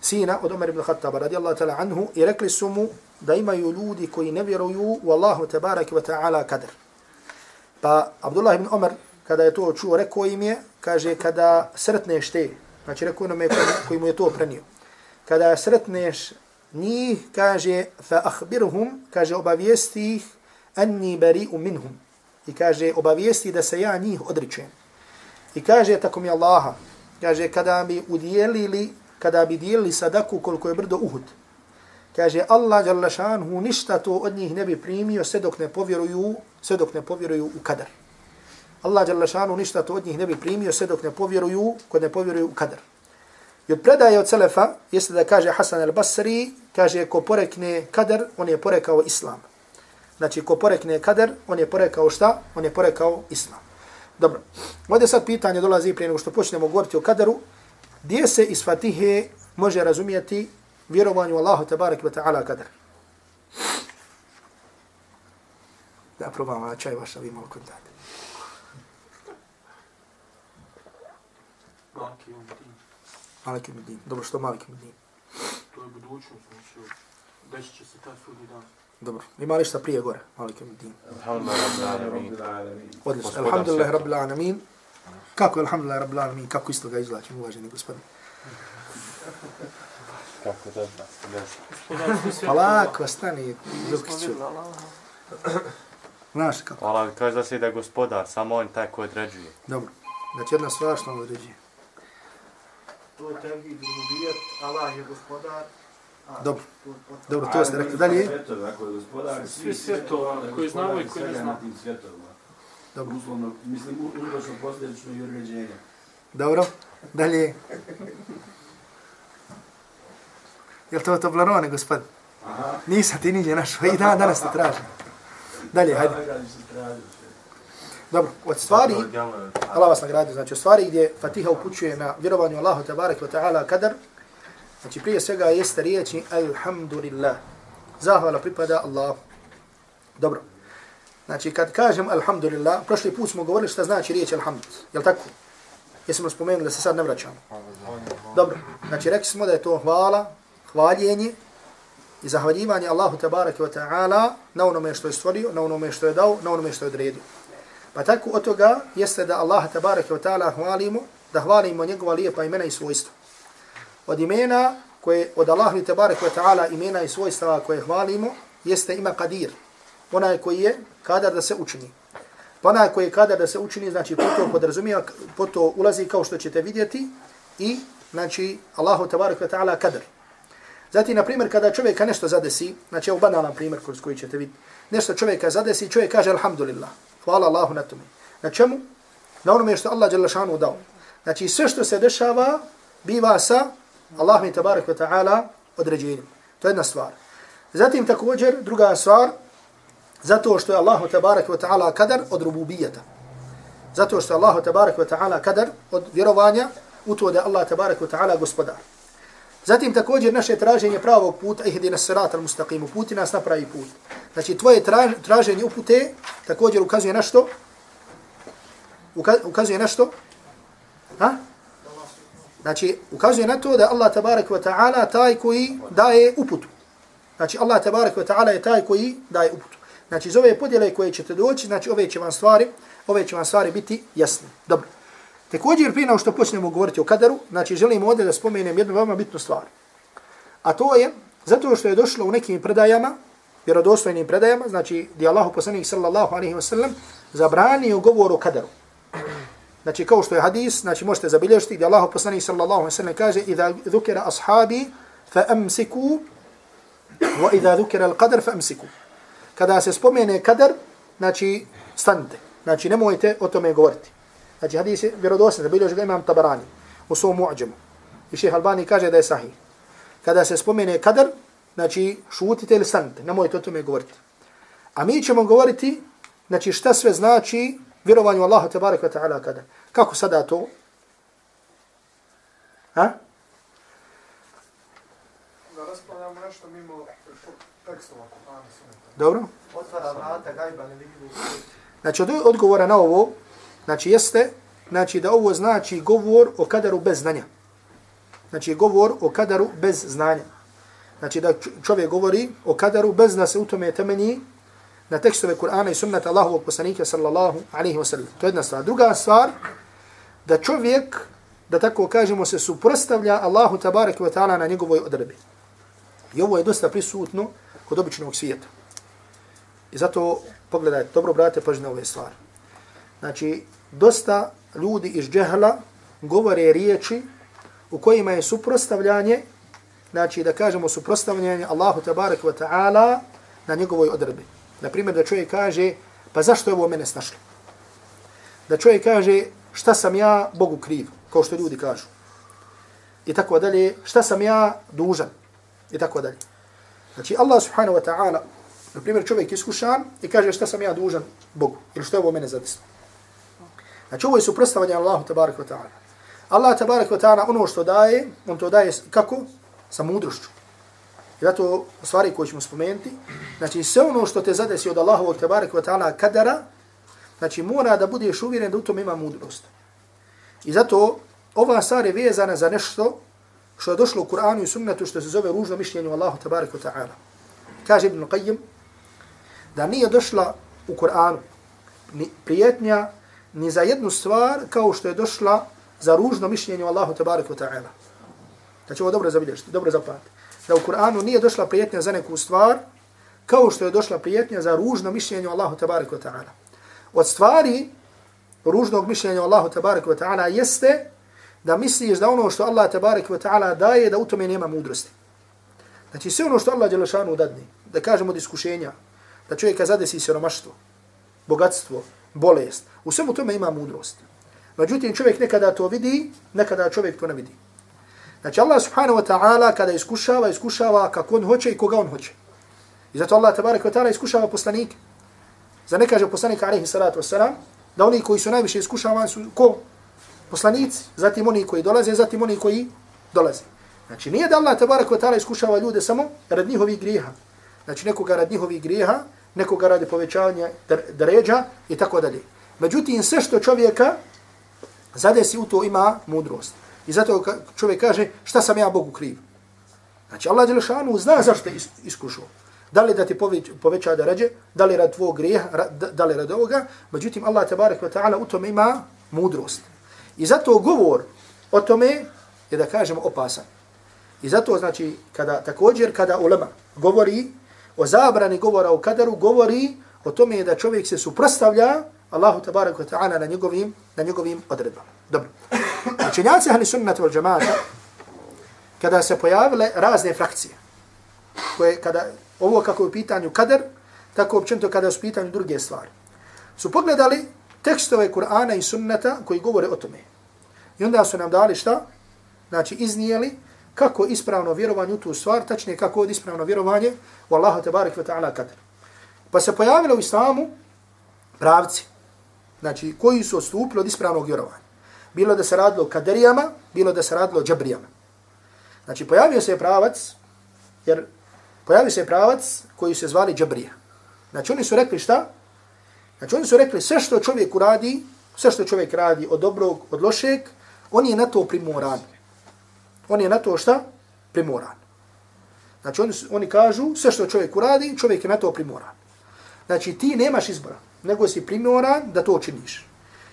sina od Umar ibn Khattaba radijallahu ta'ala anhu i rekli su mu da imaju ljudi koji ne vjeruju u Allahu tabaraki wa ta'ala kadr. Pa Abdullah ibn Umar kada je to čuo rekao im je, kaže kada sretneš te, znači rekao onome koji mu je to prenio, kada sretneš njih, kaže fa ahbirhum, kaže obavijesti ih anni bari'u minhum. I kaže obavijesti da se ja njih odričem. I kaže tako mi Allaha, kaže kada bi udjelili kada bi dijelili sadaku koliko je brdo Uhud. Kaže Allah dželle ništa to od njih ne bi primio sve dok ne povjeruju, sve dok ne povjeruju u kadar. Allah dželle ništa to od njih ne bi primio sve dok ne povjeruju, kod ne povjeruju u kadar. I od predaje od Selefa, jeste da kaže Hasan al-Basri, kaže ko porekne kadar, on je porekao Islam. Znači, ko porekne kadar, on je porekao šta? On je porekao Islam. Dobro. Ovdje sad pitanje dolazi prije nego što počnemo govoriti o kadaru gdje se iz Fatihe može razumijeti vjerovanju Allahu tabarak wa ta'ala kadar. Da probam ovaj čaj vaša, vi malo kontate. Maliki Umdin. Dobro, što Maliki Umdin? To je budućnost, znači, desit će se taj sudni dan. Dobro, ima li šta prije gore? Rabbil alamin. Odlično. Alhamdulillah, rabbil alamin. Kako je alhamdulillah rabbil alamin, kako isto ga izvlačim, uvaženi gospodin. Kako da Pa lako, stani, Zukiću. Znaš kako? Hvala, kaže da se da gospodar, samo on taj koji određuje. Dobro. Znači jedna stvar što on određuje. To je tebi drugijet, Allah je gospodar. Dobro. Dobro, to ste rekli. Dalje? Svi svjetova koji znamo i koji ne znamo. Dobro. Uslovno, mislim, uzročno posljedično i određenje. Dobro. Dalje. Jel to Toblerone, gospod? Aha. Nisam ti niđe našao. I dan danas te tražim. Dalje, hajde. Dobro, od stvari, Allah vas nagradi, znači od stvari gdje Fatiha upućuje na vjerovanju Allahu tabarak wa ta'ala kadar, znači prije svega jeste riječi Alhamdulillah. Zahvala pripada Allah. Dobro. Znači kad kažem Alhamdulillah, prošli put smo govorili šta znači riječ Alhamd. Jel tako? Jesmo spomenuli da se sad ne vraćamo. Dobro. Znači rekli smo da je to hvala, hvaljenje i zahvaljivanje Allahu tabaraka wa ta'ala na onome što je stvorio, na onome što je dao, na onome što je odredio. Pa tako od toga jeste da Allah tabaraka wa ta'ala hvalimo, da hvalimo njegova lijepa imena i svojstva. Od imena koje od Allahu tabaraka wa ta'ala imena i svojstva koje hvalimo jeste ima kadir. Onaj koji je kadar da se učini. Pa onaj koji je kadar da se učini, znači po to podrazumija, po to ulazi kao što ćete vidjeti i znači Allahu tabaraka wa ta'ala kadar. Zatim, na primjer, kada čovjeka nešto zadesi, znači evo banalan primjer kroz koji ćete vidjeti, nešto čovjeka zadesi, čovjek kaže alhamdulillah, hvala Allahu na tome. Na čemu? Na onome što Allah Đelešanu dao. Znači sve što se dešava, biva sa Allah mi tabarak wa ta'ala određenjem. To je jedna stvar. Zatim također, druga stvar, zato što je Allahu tabarak wa ta'ala kadar od rububijeta. Zato što je Allahu tabarak wa ta'ala kadar od vjerovanja u to da Allah tabarak wa ta'ala gospodar. Zatim također naše traženje pravog puta, ihdi nas sirat al mustaqim, uputi nas na pravi put. Znači tvoje traženje upute također ukazuje na što? Ukazuje na što? Ha? Znači, ukazuje na to da Allah tabarak wa ta'ala taj koji daje uputu. Znači, Allah tabarak wa ta'ala je taj koji daje uputu. Znači, iz ove podjele koje ćete doći, znači, ove će vam stvari, ove će vam stvari biti jasne. Dobro. Također, prije nego što počnemo govoriti o kaderu, znači, želimo ovdje da spomenem jednu veoma bitnu stvar. A to je, zato što je došlo u nekim predajama, vjerodostojnim predajama, znači, di Allahu poslanih sallallahu alaihi wa sallam, zabranio govor o kaderu. Znači kao što je hadis, znači možete zabilježiti gdje Allah poslanih sallallahu alejhi ve kaže Iza dhukira ashabi fa amsiku wa iza dhukira al-qadar fa amsiku. Kada se spomene kadar, znači stanite. Znači nemojte o tome govoriti. Znači hadis je vjerodosan, zabilježi ga imam Tabarani u svom muđemu. I šeheh Albani kaže da je sahih. Kada se spomene kadar, znači šutite ili stanite, nemojte o tome govoriti. A mi ćemo govoriti, znači šta sve znači vjerovanju Allaha tabarak wa ta'ala kada. Kako sada to? Ha? Da raspravljamo nešto mimo tekstova Kur'ana Dobro. Otvara vrata gajba. Znači od odgovora na ovo, znači jeste, znači da ovo znači govor o kadaru bez znanja. Znači govor o kadaru bez znanja. Znači da čovjek govori o kadaru bez da se u tome temelji na tekstove Kur'ana i sunnata Allahovog poslanika sallallahu alaihi wa sallam. To je jedna stvar. Druga stvar, da čovjek, da tako kažemo, se suprostavlja Allahu tabarak wa ta'ala na njegovoj odrebi. I ovo je dosta prisutno kod običnog svijeta. I zato, pogledajte, dobro brate, pažnje ove stvari. Znači, dosta ljudi iz džehla govore riječi u kojima je suprostavljanje, znači da kažemo suprostavljanje Allahu tabarak wa ta'ala na njegovoj odrebi. Na primjer, da čovjek kaže, pa zašto je ovo mene snašlo? Da čovjek kaže, šta sam ja Bogu kriv, kao što ljudi kažu. I tako dalje, šta sam ja dužan. I tako dalje. Znači, Allah subhanahu wa ta'ala, na primjer, čovjek iskušan i kaže, šta sam ja dužan Bogu, ili što je ovo mene zadesno. Znači, ovo je suprostavanje Allahu tabarak wa ta'ala. Allah tabarak wa ta'ala, ono što daje, on to daje kako? Sa mudrošću. I zato stvari koje ćemo spomenuti, znači sve ono što te zadesi od Allahovog tebarek wa ta'ala kadara, znači mora da budeš uvjeren da u tom ima mudrost. I zato ova stvar je vezana za nešto što je došlo u Kur'anu i sunnetu što se zove ružno mišljenje Allahu tebarek wa ta'ala. Kaže Ibn Qayyim da nije došla u Kur'anu ni prijetnja ni za jednu stvar kao što je došla za ružno mišljenje Allahu tebarek wa ta'ala. Znači ovo dobro zabilježite, dobro zapamati da u Kur'anu nije došla prijetnja za neku stvar, kao što je došla prijetnja za ružno mišljenje Allahu tabarik wa ta'ala. Od stvari ružnog mišljenja Allahu tabarik wa ta'ala jeste da misliš da ono što Allah tabarik wa ta'ala daje, da u tome nema mudrosti. Znači sve ono što Allah Đelešanu dadne, da kažemo od iskušenja, da čovjeka zadesi siromaštvo, bogatstvo, bolest, u svemu tome ima mudrost. Međutim, čovjek nekada to vidi, nekada čovjek to ne vidi. Znači Allah subhanahu wa ta'ala kada iskušava, iskušava kako on hoće i koga on hoće. I zato Allah tabarak wa ta'ala iskušava poslanike. Za ne kaže poslanik alaihi salatu wasalam, da oni koji su najviše iskušavani su ko? Poslanici, zatim oni koji dolaze, zatim oni koji dolaze. Znači nije da Allah tabarak wa ta'ala iskušava ljude samo rad njihovih grijeha. Znači nekoga rad njihovih grijeha, nekoga radi povećavanja dređa i tako dalje. Međutim, sve što čovjeka zadesi u to ima mudrost. I zato čovjek kaže, šta sam ja Bogu kriv? Znači, Allah Đelešanu zna zašto je iskušao. Da li da ti poveća da ređe, da li rad tvoj grijeh, da li rad ovoga, međutim, Allah tabarak wa ta'ala u tome ima mudrost. I zato govor o tome je da kažemo opasan. I zato, znači, kada, također, kada ulema govori o zabrani govora o kadaru, govori o tome da čovjek se suprostavlja Allahu tabaraka wa ta'ala na njegovim, na njegovim odredbama. Dobro. Učenjaci ahli sunnata wal džamata, kada se pojavile razne frakcije, koje kada, ovo kako je u pitanju kader, tako općento kada su u pitanju druge stvari, su pogledali tekstove Kur'ana i sunnata koji govore o tome. I onda su nam dali šta? znači iznijeli kako ispravno vjerovanje u tu stvar, tačnije kako od ispravno vjerovanje u Allahu tabaraka wa ve ta'ala kader. Pa se pojavilo u islamu pravci, znači koji su odstupili od ispravnog vjerovanja. Bilo da se radilo o kaderijama, bilo da se radilo o džabrijama. Znači pojavio se pravac, jer pojavio se pravac koji se zvali džabrija. Znači oni su rekli šta? Znači oni su rekli sve što čovjek uradi, sve što čovjek radi od dobrog, od lošeg, on je na to primoran. On je na to šta? Primoran. Znači oni, oni kažu sve što čovjek uradi, čovjek je na to primoran. Znači ti nemaš izbora, nego si primoran da to činiš.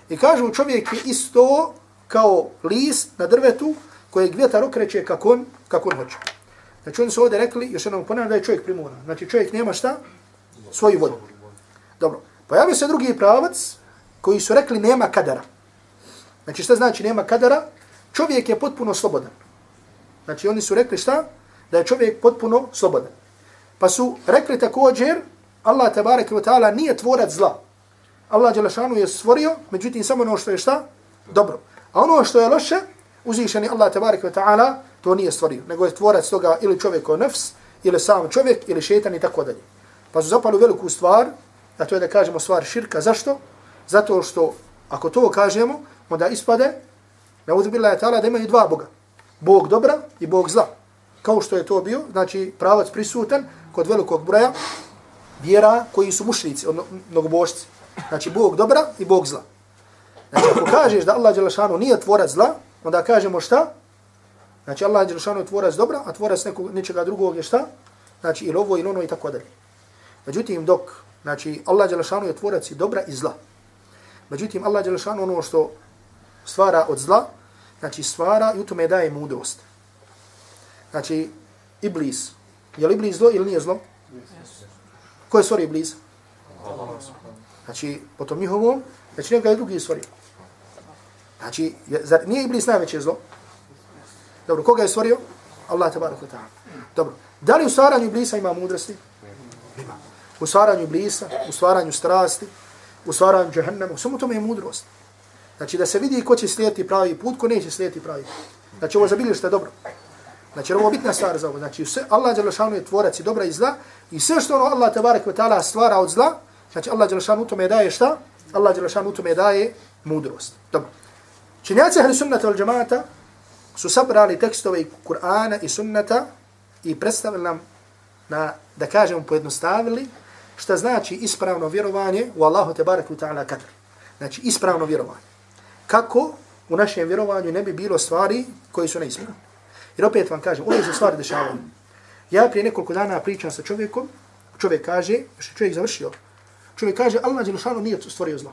I kažu čovjek je isto kao list na drvetu kojeg vjetar okreće kako on, kako on hoće. Znači oni su ovdje rekli, još jednom ponavljam da je čovjek primoran. Znači čovjek nema šta? Svoju vodu. Dobro. Pojavio se drugi pravac koji su rekli nema kadara. Znači šta znači nema kadara? Čovjek je potpuno slobodan. Znači oni su rekli šta? Da je čovjek potpuno slobodan. Pa su rekli također Allah tabarak wa ta'ala nije tvorac zla. Allah Đelešanu je stvorio, međutim samo ono što je šta? Dobro. A ono što je loše, uzvišeni Allah tabarak wa ta'ala to nije stvorio. Nego je tvorac toga ili čovjek o nefs, ili sam čovjek, ili šetan i tako dalje. Pa su zapali veliku stvar, a to je da kažemo stvar širka. Zašto? Zato što ako to kažemo, onda ispade, na uzbila je ta'ala da imaju dva Boga. Bog dobra i Bog zla. Kao što je to bio, znači pravac prisutan kod velikog broja vjera koji su mušnici, od mnogobožci. Znači Bog dobra i Bog zla. Znači ako kažeš da Allah Đelešanu nije tvorac zla, onda kažemo šta? Znači Allah Đelešanu je tvorac dobra, a tvorac nekog, nečega drugog je šta? Znači ili ovo ili ono i tako dalje. Međutim dok, znači Allah Đelešanu je tvorac i dobra i zla. Međutim Allah Đelešanu ono što stvara od zla, znači stvara i u tome daje mudrost. Znači, Iblis. Je li Iblis zlo ili nije zlo? Ko je stvorio Iblisa? Znači, potom njihovom, znači njega je drugi stvorio. Znači, je, zar nije Iblis najveće zlo? Dobro, koga je stvorio? Allah tabarak wa ta'ala. Dobro, da li u stvaranju Iblisa ima mudrosti? Ima. U stvaranju Iblisa, u stvaranju strasti, u stvaranju džahennama, u svemu tome je mudrost. Znači da se vidi ko će slijediti pravi put, ko neće slijediti pravi put. Znači ovo zabilješte dobro. Znači ovo je bitna stvar za ovo. Znači sve, Allah Đelešanu je tvorac i dobra i zla i sve što ono Allah tabarak ve ta'ala stvara od zla, znači Allah Đelešanu u tome daje šta? Allah Đelešanu u tome daje mudrost. Dobro. Činjaci ahli sunnata al džamata su sabrali tekstove Kur'ana i sunnata i predstavili nam na, da kažemo, pojednostavili šta znači ispravno vjerovanje u Allahu tabarak ve ta'ala kadr. Znači ispravno vjerovanje kako u našem vjerovanju ne bi bilo stvari koje su neispravne. Jer opet vam kažem, uvijek se stvari dešavaju. Ja prije nekoliko dana pričam sa čovjekom, čovjek kaže, što je čovjek završio, čovjek kaže, Allah Đelšanu nije stvorio zlo.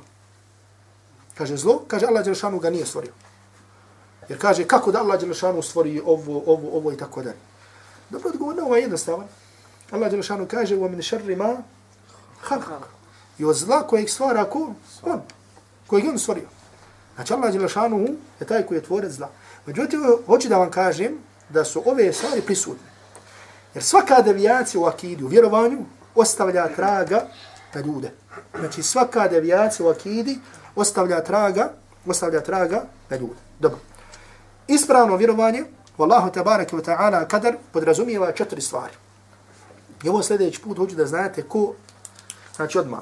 Kaže zlo, kaže Allah Đelšanu ga nije stvorio. Jer kaže, kako da Allah Đelšanu stvori ovo, ovo, ovo i tako dalje. Dobro odgovor na ovo je jednostavan. Allah Đelšanu kaže, u min šarri ma. I od zla kojeg stvara ko? On. Kojeg on stvorio. Znači Allah Đelšanu je taj koji je tvorec zla. Međutim, hoću da vam kažem da su ove stvari prisutne. Jer svaka devijacija u akidi, u vjerovanju, ostavlja traga na ljude. Znači svaka devijacija u akidi ostavlja traga, ostavlja traga na ljude. Dobro. Ispravno vjerovanje Wallahu tabaraka wa ta'ala kadar podrazumijeva četiri stvari. I ovo sljedeći put hoću da znate ko, znači odmah.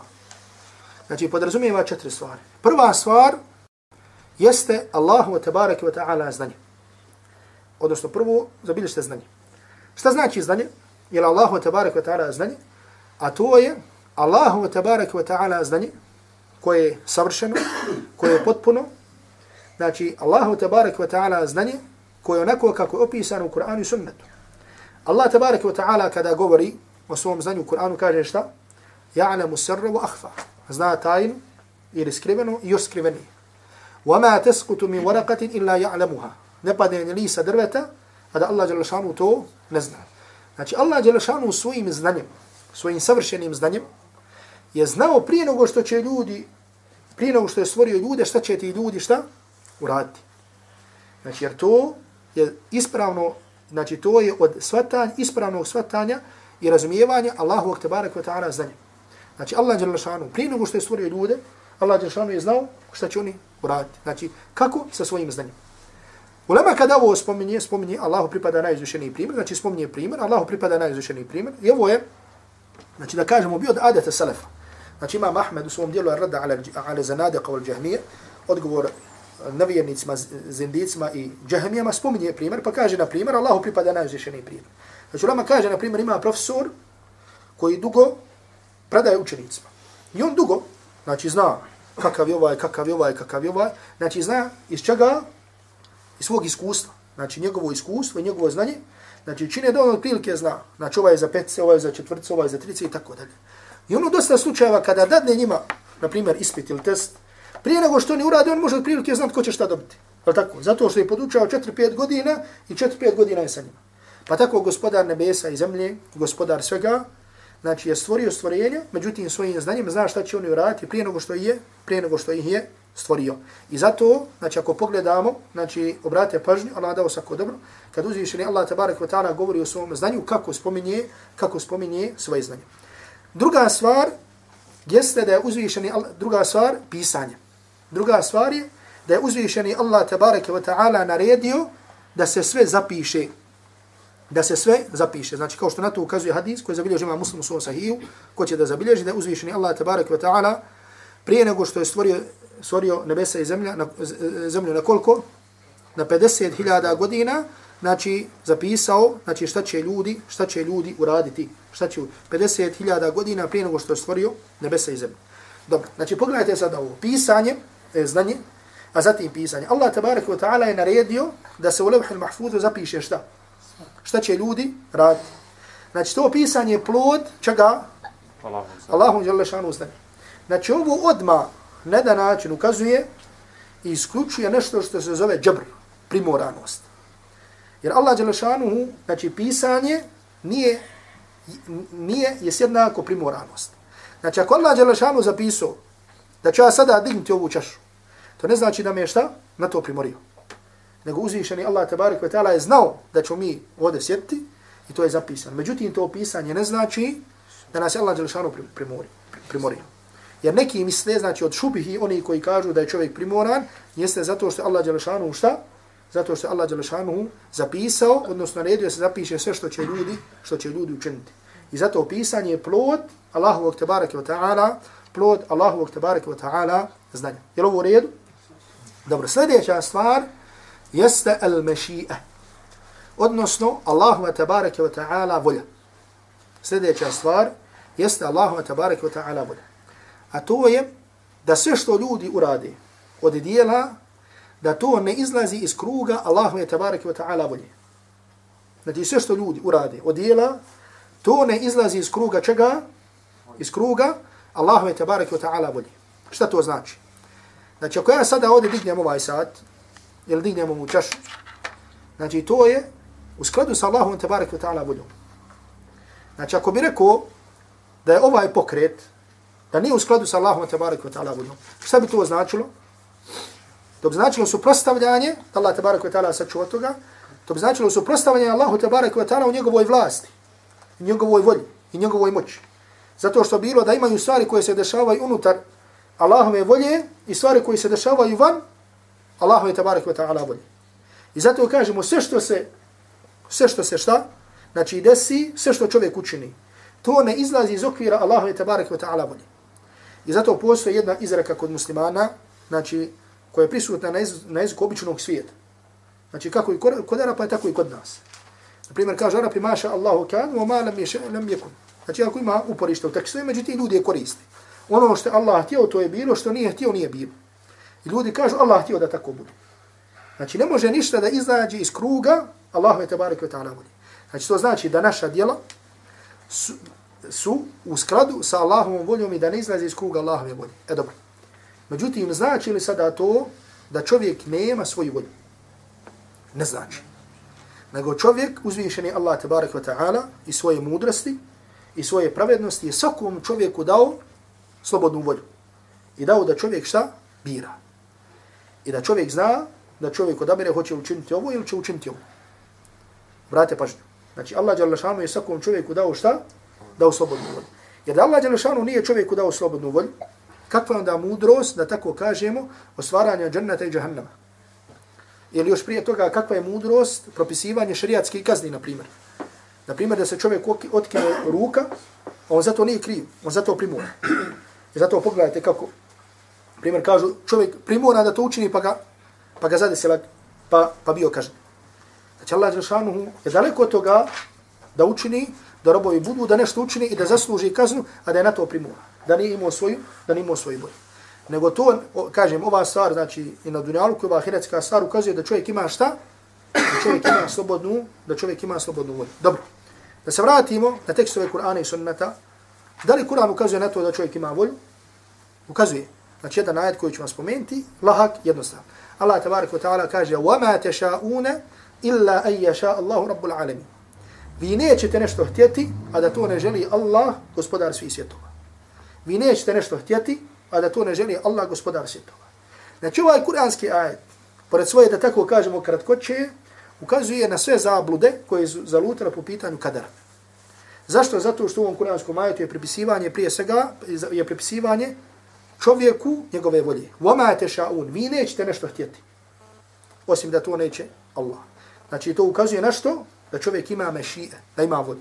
Znači podrazumijeva četiri stvari. Prva stvar jeste Allahu tabaraka wa ta'ala znanje Odnosno prvo, zabilješte znanje. Šta znači znanje? Je Allahu wa tabaraka wa ta'ala znanje? A to je Allahu wa tabaraka wa ta'ala znanje koje je savršeno, koje je potpuno. Znači, Allahu wa tabaraka wa ta'ala znanje koje je onako kako je opisano u Kur'anu i sunnetu. Allah tabaraka wa ta'ala kada govori o svom znanju u Kur'anu kaže šta? Ja'lamu sirra wa akhfa. Zna tajnu ili skriveno i još skrivenije. وما تسقط من ورقة إلا يعلمها ne padne ni lisa drveta, a da Allah Đelešanu to ne zna. Znači, Allah Đelešanu svojim znanjem, svojim savršenim znanjem, je znao prije nego što će ljudi, prije nego što je stvorio ljude, šta će ti ljudi, šta? Uraditi. Znači, jer to je ispravno, znači, to je od svatanja, ispravnog svatanja i razumijevanja Allahu Aktebarak wa ta'ala znanja. Znači, Allah Đelešanu, prije nego što je stvorio ljude, Allah Đelešanu je znao šta će oni uraditi. Znači, kako? Sa svojim znanjem. Ulema kada ovo spominje, spominje Allahu pripada najizvišeniji primjer, znači spominje primjer, Allahu pripada najizvišeniji primjer. I ovo je, znači da kažemo, bio od adeta Selefa. Znači imam Ahmed u svom dijelu rada ala, ala zanadiqa wal džahmije, odgovor nevjernicima, zindicima i džahmijama, spominje primjer, pa kaže, na primjer, Allahu pripada najizvišeniji primjer. Znači ulema kaže, na primjer, ima profesor koji dugo predaje učenicima. I on dugo, znači zna kakav je ovaj, kakav je ovaj, kakav je ovaj, znači zna iz čega iz svog iskustva, znači njegovo iskustvo i njegovo znanje, znači čine da on otprilike zna, znači ovaj je za petce, ovaj je za četvrce, ovaj je za trice i tako dalje. I ono dosta slučajeva kada dadne njima, na primjer, ispit ili test, prije nego što oni urade, on može otprilike znati ko će šta dobiti. Je tako? Zato što je podučao 4-5 godina i 4-5 godina je sa njima. Pa tako gospodar nebesa i zemlje, gospodar svega, znači je stvorio stvorenje, međutim svojim znanjem zna šta će oni uraditi prije nego što je, prije nego što ih je stvorio. I zato, znači ako pogledamo, znači obrate pažnju, Allah dao sako dobro, kad uzvišeni Allah tabarak wa ta'ala govori o svom znanju, kako spominje, kako spominje svoje znanje. Druga stvar jeste da je uzvišeni Allah, druga stvar, pisanje. Druga stvar je da je uzvišeni Allah tabarak wa ta'ala naredio da se sve zapiše. Da se sve zapiše. Znači kao što na to ukazuje hadis koji zabilježi ima muslim u svom sahiju, ko će da zabilježi da je uzvišeni Allah tabarak wa ta'ala prije nego što je stvorio stvorio nebesa i zemlja, na, zemlju na koliko? Na 50.000 godina, znači zapisao, znači šta će ljudi, šta će ljudi uraditi, šta će 50.000 godina prije nego što je stvorio nebesa i zemlju. Dobro, znači pogledajte sad ovo, pisanje, e, znanje, a zatim pisanje. Allah tabarak wa ta'ala je naredio da se u levhil mahfudu zapiše šta? Šta će ljudi raditi? Znači to pisanje je plod čega? Allahum, Allahum šanu znanje. Znači ovo odma na da način ukazuje i isključuje nešto što se zove džabr, primoranost. Jer Allah Đelešanuhu, znači pisanje, nije, nije je jednako primoranost. Znači ako Allah Đelešanuhu zapisao da ću ja sada dignuti ovu čašu, to ne znači da me je šta na to primorio. Nego uzvišeni Allah tabarik ve ta'ala je znao da ću mi ovdje sjediti i to je zapisano. Međutim, to pisanje ne znači da nas Allah Đelešanuhu primorio. primorio. Jer neki misle, znači od šubihi, oni koji kažu da je čovjek primoran, jeste zato što Allah Đelešanu šta? Zato što Allah Đelešanu zapisao, odnosno naredio se zapiše sve što će ljudi, što će ljudi učiniti. I zato pisanje je plod Allahovog tebareke wa ta'ala, plod Allahovog tebareke wa ta'ala znanja. Je li ovo u redu? Dobro, sljedeća stvar jeste al-mešija. Odnosno, Allahova tebareke wa ta'ala volja. Sljedeća stvar jeste Allahova tebareke wa ta'ala volja. A to je da sve što ljudi urade od dijela, da to ne izlazi iz kruga Allahu je wa ta'ala volje. Znači sve što ljudi urade od dijela, to ne izlazi iz kruga čega? Iz kruga Allahu je wa ta'ala volje. Šta to znači? Znači ako ja sada ovdje dignem ovaj sat, ili dignem ovu čašu, znači to je u skladu sa Allahom je wa ta'ala voljom. Znači ako bi rekao da je ovaj pokret, da nije u skladu sa Allahom tabarak wa ta'ala voljom. Šta bi to značilo? To bi značilo suprostavljanje, da Allah tabarak wa ta'ala sačuva toga, to bi značilo suprostavljanje Allahu tabarak wa ta'ala u njegovoj vlasti, u njegovoj volji i njegovoj moći. Zato što bilo da imaju stvari koje se dešavaju unutar Allahove volje i stvari koje se dešavaju van Allahove tabarak wa ta'ala volje. I zato kažemo sve što se, sve što se šta, znači desi, sve što čovjek učini, to ne izlazi iz okvira Allahove tabarak wa ta'ala volje. I zato postoji jedna izreka kod muslimana, znači, koja je prisutna na, jez, na jeziku običnog svijeta. Znači, kako i kod Arapa je tako i kod nas. Na primjer, kaže Arapi, maša Allahu kan, wa ma lam ješe, lam jekun. Znači, ako ima uporište u tekstu, međutim, ljudi je koristi. Ono što Allah htio, to je bilo, što nije htio, nije bilo. I ljudi kažu, Allah htio da tako bude. Znači, ne može ništa da izađe iz kruga Allahu je tabarik wa ta'ala voli. Znači, to znači da naša djela su, su u skladu sa Allahovom voljom i da ne izlazi iz kruga Allahove volje. E dobro. Međutim, znači li sada to da čovjek nema svoju volju? Ne znači. Nego čovjek, uzvišeni Allah tabarak wa ta'ala i svoje mudrosti i svoje pravednosti je svakom čovjeku dao slobodnu volju. I dao da čovjek šta? Bira. I da čovjek zna da čovjek odabere hoće učiniti ovo ili će učiniti ovo. Brate pažnju. Znači Allah je svakom čovjeku dao šta? Dao slobodnu volju. Jer da Allah Đelešanu nije čovjeku dao slobodnu volju, kakva je onda mudrost, da tako kažemo, o stvaranju džennata i džahannama. ili još prije toga kakva je mudrost propisivanje šerijatskih kazni, na primjer. Na primjer, da se čovjek otkine ruka, on zato nije kriv, on zato primora. I zato pogledajte kako, primjer, kažu, čovjek primora da to učini, pa ga, pa ga zadesila, pa, pa bio kažen. Znači, Allah Đelšanuhu je daleko od toga da učini, da robovi budu, da nešto učini i da zasluži kaznu, a da je na to primora. Da nije imao svoju, da nije imao svoju boju. Nego to, kažem, ova stvar, znači, i na dunjalu, koja je ahiretska stvar, ukazuje da čovjek ima šta? Da čovjek ima slobodnu, da čovjek ima slobodnu volju. Dobro. Da se vratimo na tekstove Kur'ana i sunnata. Da li Kur'an ukazuje na to da čovjek ima volju? Ukazuje. Znači, jedan ajed koji ću vam spomenuti, lahak, jednostav. Allah tabarik wa ta'ala kaže وَمَا تَشَاءُونَ إِلَّا أَنْ يَشَاءَ اللَّهُ رَبُّ الْعَالَمِينَ Vi nećete nešto htjeti, a da to ne želi Allah, gospodar svih svjetova. Vi nećete nešto htjeti, a da to ne želi Allah, gospodar svjetova. Znači ovaj kuranski ajet, pored svoje, da tako kažemo kratkoće, ukazuje na sve zablude koje je zalutila po pitanju kadara. Zašto? Zato što u ovom kuranskom ajetu je pripisivanje prije svega, je pripisivanje čovjeku njegove volje. Voma te šaun, vi nećete nešto htjeti. Osim da to neće Allah. Znači to ukazuje na što? Da čovjek ima mešije, da ima volju.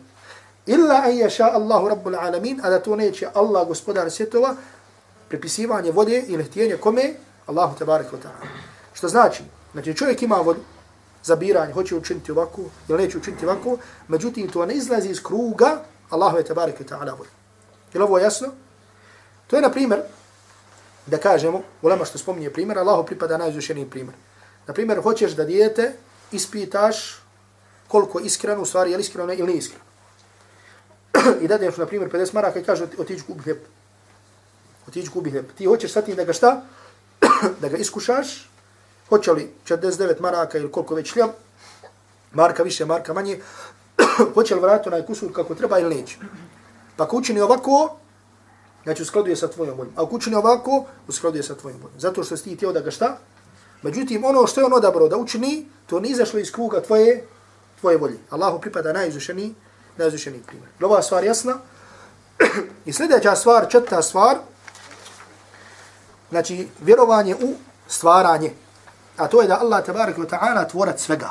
Illa an yasha Allahu rabbul alamin, a da to neće Allah gospodar svjetova, prepisivanje vode ili htjenje kome? Allahu tabarik wa ta'ala. Što znači? Znači čovjek ima volju za biranje, hoće učiniti ovako ili neće učiniti ovako, međutim to ne izlazi iz kruga Allahu tabarik wa ta'ala volju. Je li ovo jasno? To je na primjer, da kažemo, ulema što spominje primjer, Allahu pripada najuzvišeniji primjer. Na primjer, hoćeš da dijete ispitaš koliko iskreno, u stvari je li iskreno ili nije iskreno. I dadeš, na primjer, 50 maraka i kaže otiđi kupi hljeb. Otiđi kupi hljeb. Ti hoćeš sad da ga šta? da ga iskušaš, hoće li 49 maraka ili koliko već hljeb, marka više, marka manje, hoće li vratiti onaj kusur kako treba ili neće. Pa ako učini ovako, znači u skladu je sa tvojom voljom. A ako učini ovako, u skladu je sa tvojom voljom. Zato što si ti htio da ga šta? Međutim, ono što je on odabrao da učini, to nije izašlo iz kruga tvoje, tvoje volje. Allahu pripada najizušeniji, najizušeniji primjer. Ova stvar jasna. I sljedeća stvar, četvrta stvar, znači vjerovanje u stvaranje. A to je da Allah tabarak wa ta'ala tvorac svega.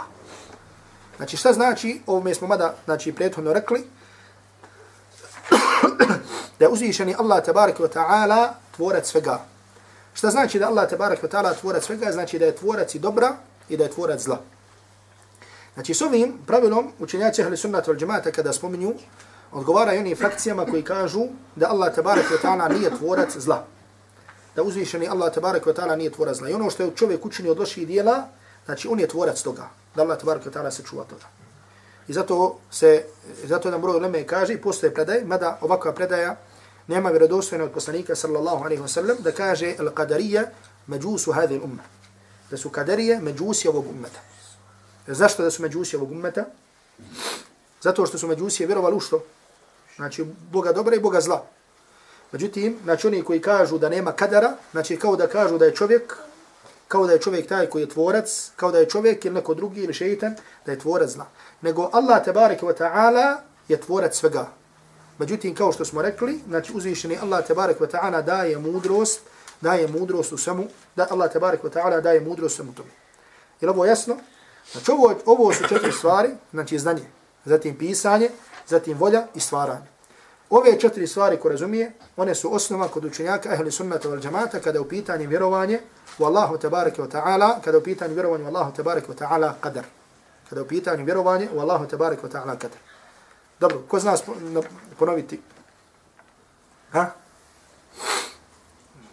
Znači šta znači, ovo mi smo mada znači, prethodno rekli, da je uzvišeni Allah tabarak wa ta'ala tvorac svega. Šta znači da Allah tabarak wa ta'ala tvorac svega? Znači da je tvorac i dobra i da je tvorac zla. Znači s ovim pravilom učenjaci ahli sunnata wal džemata kada spominju, odgovaraju oni frakcijama koji kažu da Allah tabarak wa ta'ala nije tvorac zla. Da uzvišeni Allah tabarak wa ta'ala nije tvorac zla. I ono što je čovjek učini od loših dijela, znači on je tvorac toga. Da Allah tabarak wa ta'ala se čuva toga. I zato se, zato nam broj uleme kaže i postoje predaj, mada ovakva predaja nema vjerodostojna od poslanika sallallahu alaihi wa sallam, da kaže al-qadarija međusu hadhi umma. Da su kadarije međusi ovog ummeta. Zašto da su međusi ovog ummeta? Zato što su međusi vjerovali u što? Znači, Boga dobra i Boga zla. Međutim, znači oni koji kažu da nema kadara, znači kao da kažu da je čovjek, kao da je čovjek taj koji je tvorac, kao da je čovjek ili neko drugi ili šeitan, da je tvorac zla. Nego Allah, tabarika wa ta'ala, je tvorac svega. Međutim, kao što smo rekli, znači uzvišeni Allah tabarak wa ta'ala daje mudrost, daje mudrost u svemu, da Allah tabarak wa ta'ala daje mudrost u svemu tome. Je ovo jasno? Znači ovo, ovo su četiri stvari, znači znanje, zatim pisanje, zatim volja i stvaranje. Ove četiri stvari ko razumije, one su osnova kod učenjaka ehli sunnata wal džamata kada u pitanju vjerovanje u Allahu tabaraka wa ta'ala, kada u pitanju vjerovanje u Allahu tabaraka wa ta'ala qadar. Kada u pitanju vjerovanje u Allahu tabaraka wa ta'ala qadar. Dobro, ko zna ponoviti? Ha?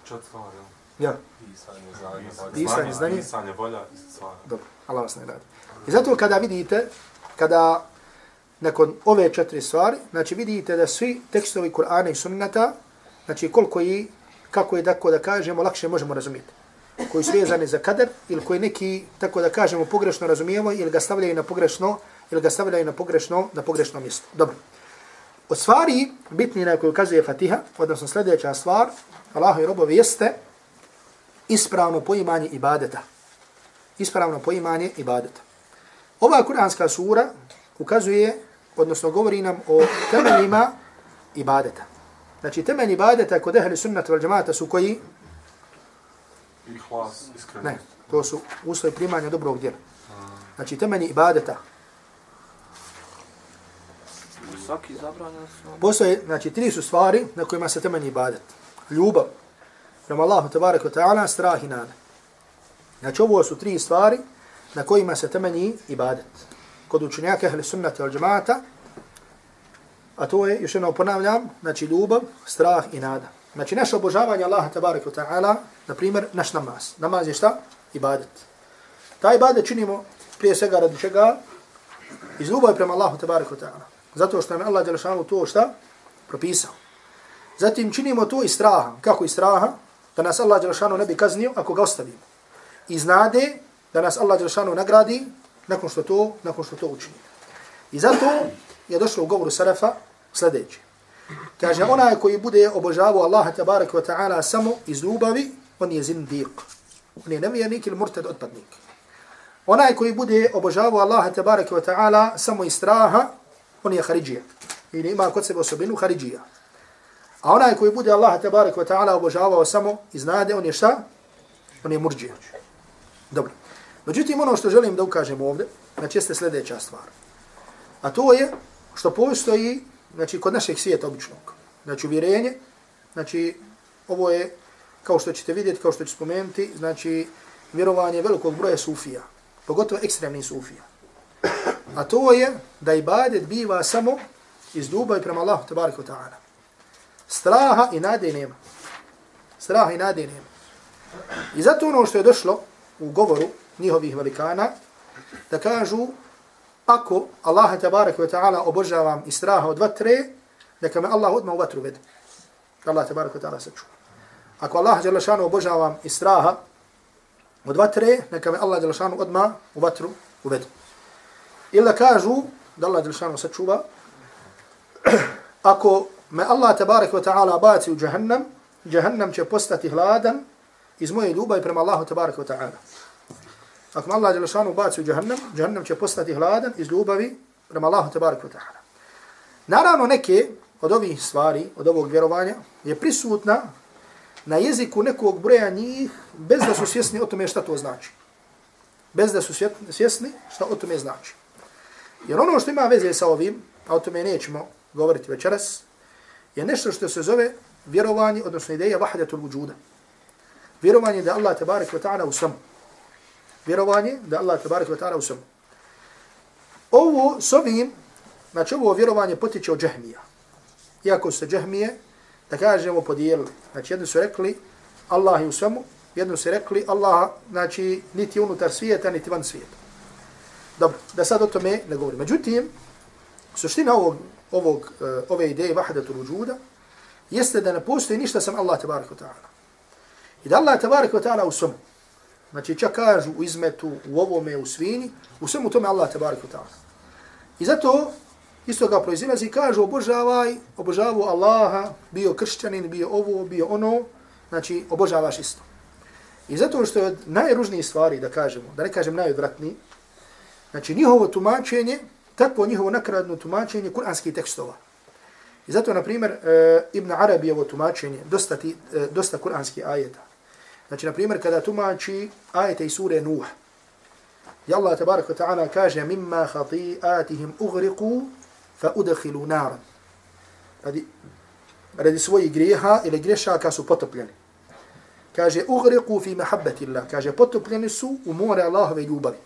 Četiri stvari, ja. Pisanje, znanje, Pisanje, znanje. Pisanje, volja i stvar. Dobro, Allah vas ne radi. I zato kada vidite, kada nakon ove četiri stvari, znači vidite da svi tekstovi Kur'ana i sunnata, znači koliko i, kako je tako da kažemo, lakše možemo razumjeti. Koji su vezani za kader, ili koji neki, tako da kažemo, pogrešno razumijemo, ili ga stavljaju na pogrešno ili ga stavljaju na pogrešno, na pogrešno mjesto. Dobro. Od stvari bitni na koju ukazuje Fatiha, odnosno sljedeća stvar, Allahu i robovi jeste ispravno poimanje ibadeta. Ispravno poimanje ibadeta. Ova kuranska sura ukazuje, odnosno govori nam o temeljima ibadeta. Znači temelj ibadeta kod ehli sunnata val džamata su koji? I hlas, iskreno. Ne, to su uslovi primanja dobrog djela. Znači, temelji ibadeta. Svaki zabranjen su. Postoje, znači, tri su stvari na kojima se temelji ibadet. Ljubav prema Allahu tabaraka ta'ala, strah i nada. Znači, ovo su tri stvari na kojima se temelji ibadet. Kod učenjaka ehli sunnata al džemata, a to je, još jednom ponavljam, znači, ljubav, strah i nada. Znači, naše obožavanje Allaha tabaraka ta'ala, na primjer, naš namaz. Namaz je šta? Ibadet. Taj ibadet činimo prije svega radi čega? Iz ljubavi prema Allahu tabaraka ta'ala. Zato što nam je Allah Đelešanu to šta? Propisao. Zatim činimo to iz straha. Kako iz straha? Da nas Allah Đelšanu ne bi kaznio ako ga ostavimo. Iz nade da nas Allah Đelšanu nagradi nakon što to, nakon što to učini. I zato je došlo u govoru Sarafa sljedeće. Kaže, onaj koji bude obožavao Allaha tabarak wa ta'ala samo iz ljubavi, on je zindiq. On je nevjernik ili murtad otpadnik. Onaj koji bude obožavao Allaha tabarak wa ta'ala samo iz straha, on je haridžija. Ili ima kod sebe osobinu haridžija. A onaj koji bude Allaha tabarak wa ta'ala obožavao samo iz nade, on je šta? On je murđija. Dobro. Međutim, ono što želim da ukažem ovdje, znači jeste sljedeća stvar. A to je što postoji znači kod našeg svijeta običnog. Znači uvjerenje, znači ovo je kao što ćete vidjeti, kao što ću spomenuti, znači vjerovanje velikog broja sufija, pogotovo ekstremnih sufija. A to je da ibadet biva samo iz ljubavi prema Allahu tabaraka wa ta'ala. Straha i nade nema. Straha i nade nema. I zato ono što je došlo u govoru njihovih velikana, da kažu ako Allaha tabaraka wa ta'ala obožavam i straha od vatre, neka me Allah odmah u vatru vede. Allah tabaraka wa ta'ala saču. Ako Allah Đelešanu obožavam i straha od vatre, neka me Allah Đelešanu odmah u vatru uvede. Ili kažu da Allah Đelešanu sačuva, ako me Allah tabaraka wa ta'ala baci u jahannam, jahannam će postati hladan iz moje ljubavi prema Allahu tabaraka wa ta'ala. Ako me Allah Đelešanu baci u jahannam, jahannam će postati hladan iz ljubavi prema Allahu tabaraka wa ta'ala. Naravno neke od ovih stvari, od ovog vjerovanja, je prisutna na jeziku nekog broja njih bez da su svjesni o tome šta to znači. Bez da su svjesni šta o tome znači. Jer ono što ima veze sa ovim, a o tome nećemo govoriti večeras, je nešto što se zove vjerovanje, odnosno ideja vahdatul vujuda. Vjerovanje da Allah tabarik wa ta'ala u samu. Vjerovanje da Allah tabarik wa ta'ala u samu. Ovo s ovim, znači ovo vjerovanje potiče od džahmija. Iako se džahmije, da kažemo, podijelili. Znači jedni su rekli Allah je u svemu, jedni su rekli Allah, znači, niti unutar svijeta, niti van svijeta. Dobro, da sad o tome ne govorim. Međutim, suština ovog, ovog, e, ove ideje vahadatul vujuda jeste da ne postoji ništa sam Allah tabarik wa ta'ala. I da Allah tabarik wa ta'ala u svemu. Znači čak kažu u izmetu, u ovome, u svini, u svemu tome Allah tabarik wa ta'ala. I zato isto ga proizilazi kažu obožavaj, obožavu Allaha, bio kršćanin, bio ovo, bio ono, znači obožavaš isto. I zato što je od najružnijih stvari, da kažemo, da ne kažem najodvratniji, Znači njihovo tumačenje, takvo njihovo nakradno tumačenje kuranskih tekstova. I zato, na primjer, e, Ibn Arabijevo tumačenje, dosta, ti, e, dosta kuranskih ajeta. Znači, na primjer, kada tumači ajete iz sure Nuh, i Allah tabarak wa ta'ala kaže mimma khati'atihim ugriku fa udakhilu naran. Radi, radi svojih grijeha ili grešaka su potopljeni. Kaže ugriku fi mahabbati Allah. Kaže potopljeni su u more Allahove ljubavi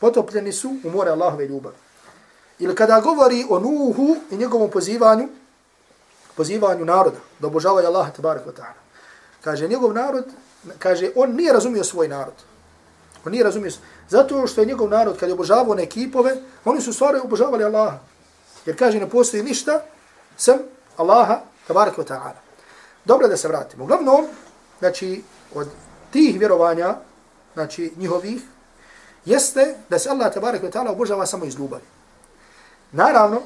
potopljeni su u more Allahove ljubavi. Ili kada govori o Nuhu i njegovom pozivanju, pozivanju naroda, da obožavaju Allaha tabarak wa ta'ala. Kaže, njegov narod, kaže, on nije razumio svoj narod. On nije razumio svoj. Zato što je njegov narod, kad je obožavao one ekipove, oni su stvari obožavali Allaha. Jer kaže, ne postoji ništa, sam Allaha tabarak wa ta'ala. Dobro da se vratimo. Uglavnom, znači, od tih vjerovanja, znači, njihovih, jeste da se Allah tabarak ve ta'ala obožava samo iz ljubavi. Naravno,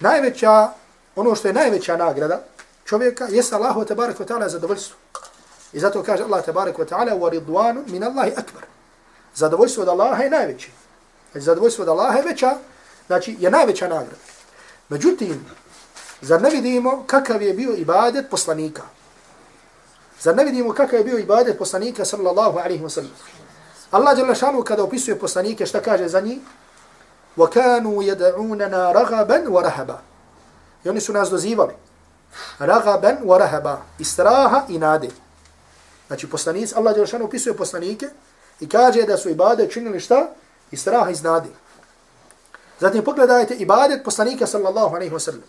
najveća, ono što je najveća nagrada čovjeka jeste Allah tabarak ve ta'ala zadovoljstvo. I zato kaže Allah tabarak ve ta'ala wa ridwanu min Allahi akbar. Zadovoljstvo od Allaha je najveće. Znači zadovoljstvo od Allaha je veća, znači je najveća nagrada. Međutim, zar ne vidimo kakav je bio ibadet poslanika? Zar ne vidimo kakav je bio ibadet poslanika sallallahu alaihi wa sallam? Allah jalla šanu kada opisuje poslanike šta kaže za njih? وَكَانُوا يَدَعُونَنَا رَغَبًا وَرَهَبًا I oni su nas dozivali. Ragaban wa rahaba. Istraha i nade. Znači poslanici, Allah jalla šanu opisuje poslanike i kaže da su ibade činili šta? Istraha i nade. Zatim pogledajte ibadet poslanika sallallahu alaihi wa sallam.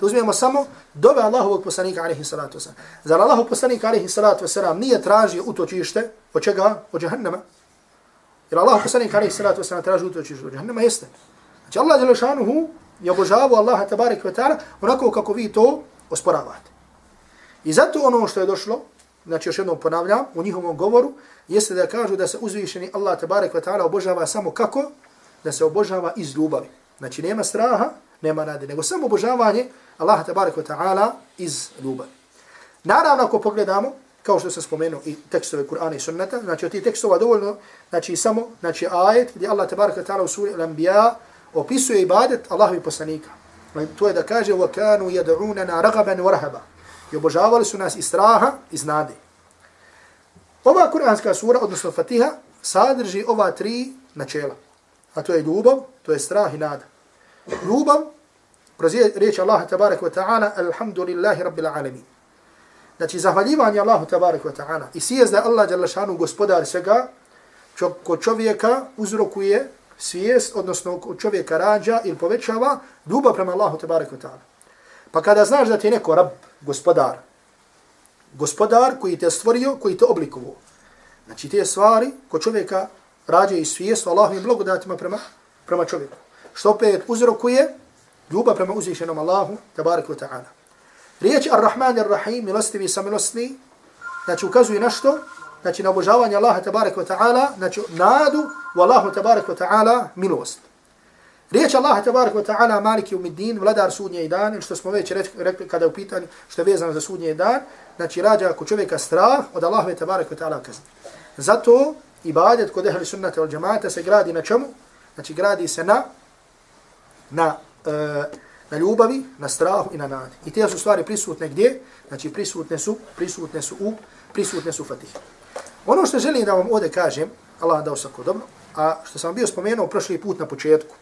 Da uzmijemo samo dove Allahovog poslanika alaihi salatu wasalam. Zar Allahov poslanika alaihi salatu wasalam nije tražio utočište od čega? Od jahannama. Jer Allah poslanik alaihi salatu wasalam traži utočište od jahannama jeste. Znači Allah je šanuhu je obožavao Allaha tabarik wa ta'ala onako kako vi to osporavate. I zato ono što je došlo, znači još jednom ponavljam, u njihovom govoru, jeste da kažu da se uzvišeni Allah tabarik wa ta'ala obožava samo kako? Da se obožava iz ljubavi. Znači nema straha, nema nade, nego samo obožavanje Allaha tabarik wa ta'ala iz ljubavi. Naravno, ako pogledamo, kao što sam spomenuo i tekstove Kur'ana i sunnata, znači od tih tekstova dovoljno, znači samo, znači ajet gdje Allah tabarik wa ta'ala u suri Al-Anbiya opisuje ibadet Allahovi poslanika. To je da kaže وَكَانُوا يَدْعُونَنَا رَغَبًا وَرَهَبًا I obožavali su nas iz straha, iz nade. Ova kuranska sura, odnosno Fatiha, sadrži ova tri načela. A to je ljubav, to je strah i nada. Ljubav, kroz riječ Allaha tabaraka wa ta'ala, alhamdulillahi rabbil alamin. Znači, zahvaljivanje Allahu tabaraka wa ta'ala i svijest da Allah jalla šanu gospodar svega, kod čovjeka uzrokuje svijest, odnosno kod čovjeka rađa ili povećava ljubav prema Allahu tabaraka wa ta'ala. Pa kada znaš da ti je neko rab, gospodar, gospodar koji te stvorio, koji te oblikovao, znači te stvari ko čovjeka rađa i svijest Allahovim blagodatima prema, prema čovjeku. Što opet uzrokuje ljubav prema uzvišenom Allahu, tabaraka wa ta'ala. Riječ Ar-Rahman Ar-Rahim, milostivi sa milostni, znači ukazuje na što? Znači na obožavanje Allaha, tabarek wa ta'ala, znači nadu u Allahu, tabarek wa ta'ala, milost. Riječ Allah tabarek wa ta'ala maliki umiddin, vladar sudnje i dan, što smo već rekli kada je u pitanju što je vezano za sudnje i dan, znači rađa ako čovjeka strah od Allahove tabarek wa ta'ala kazni. Zato ibadet kod ehli sunnata al džamata se gradi na čemu? Znači gradi se na na, uh, na ljubavi, na strahu i na nadi. I te su stvari prisutne gdje? Znači prisutne su, prisutne su u, prisutne su fatih. Ono što želim da vam ovdje kažem, Allah dao sako dobro, a što sam bio spomenuo prošli put na početku,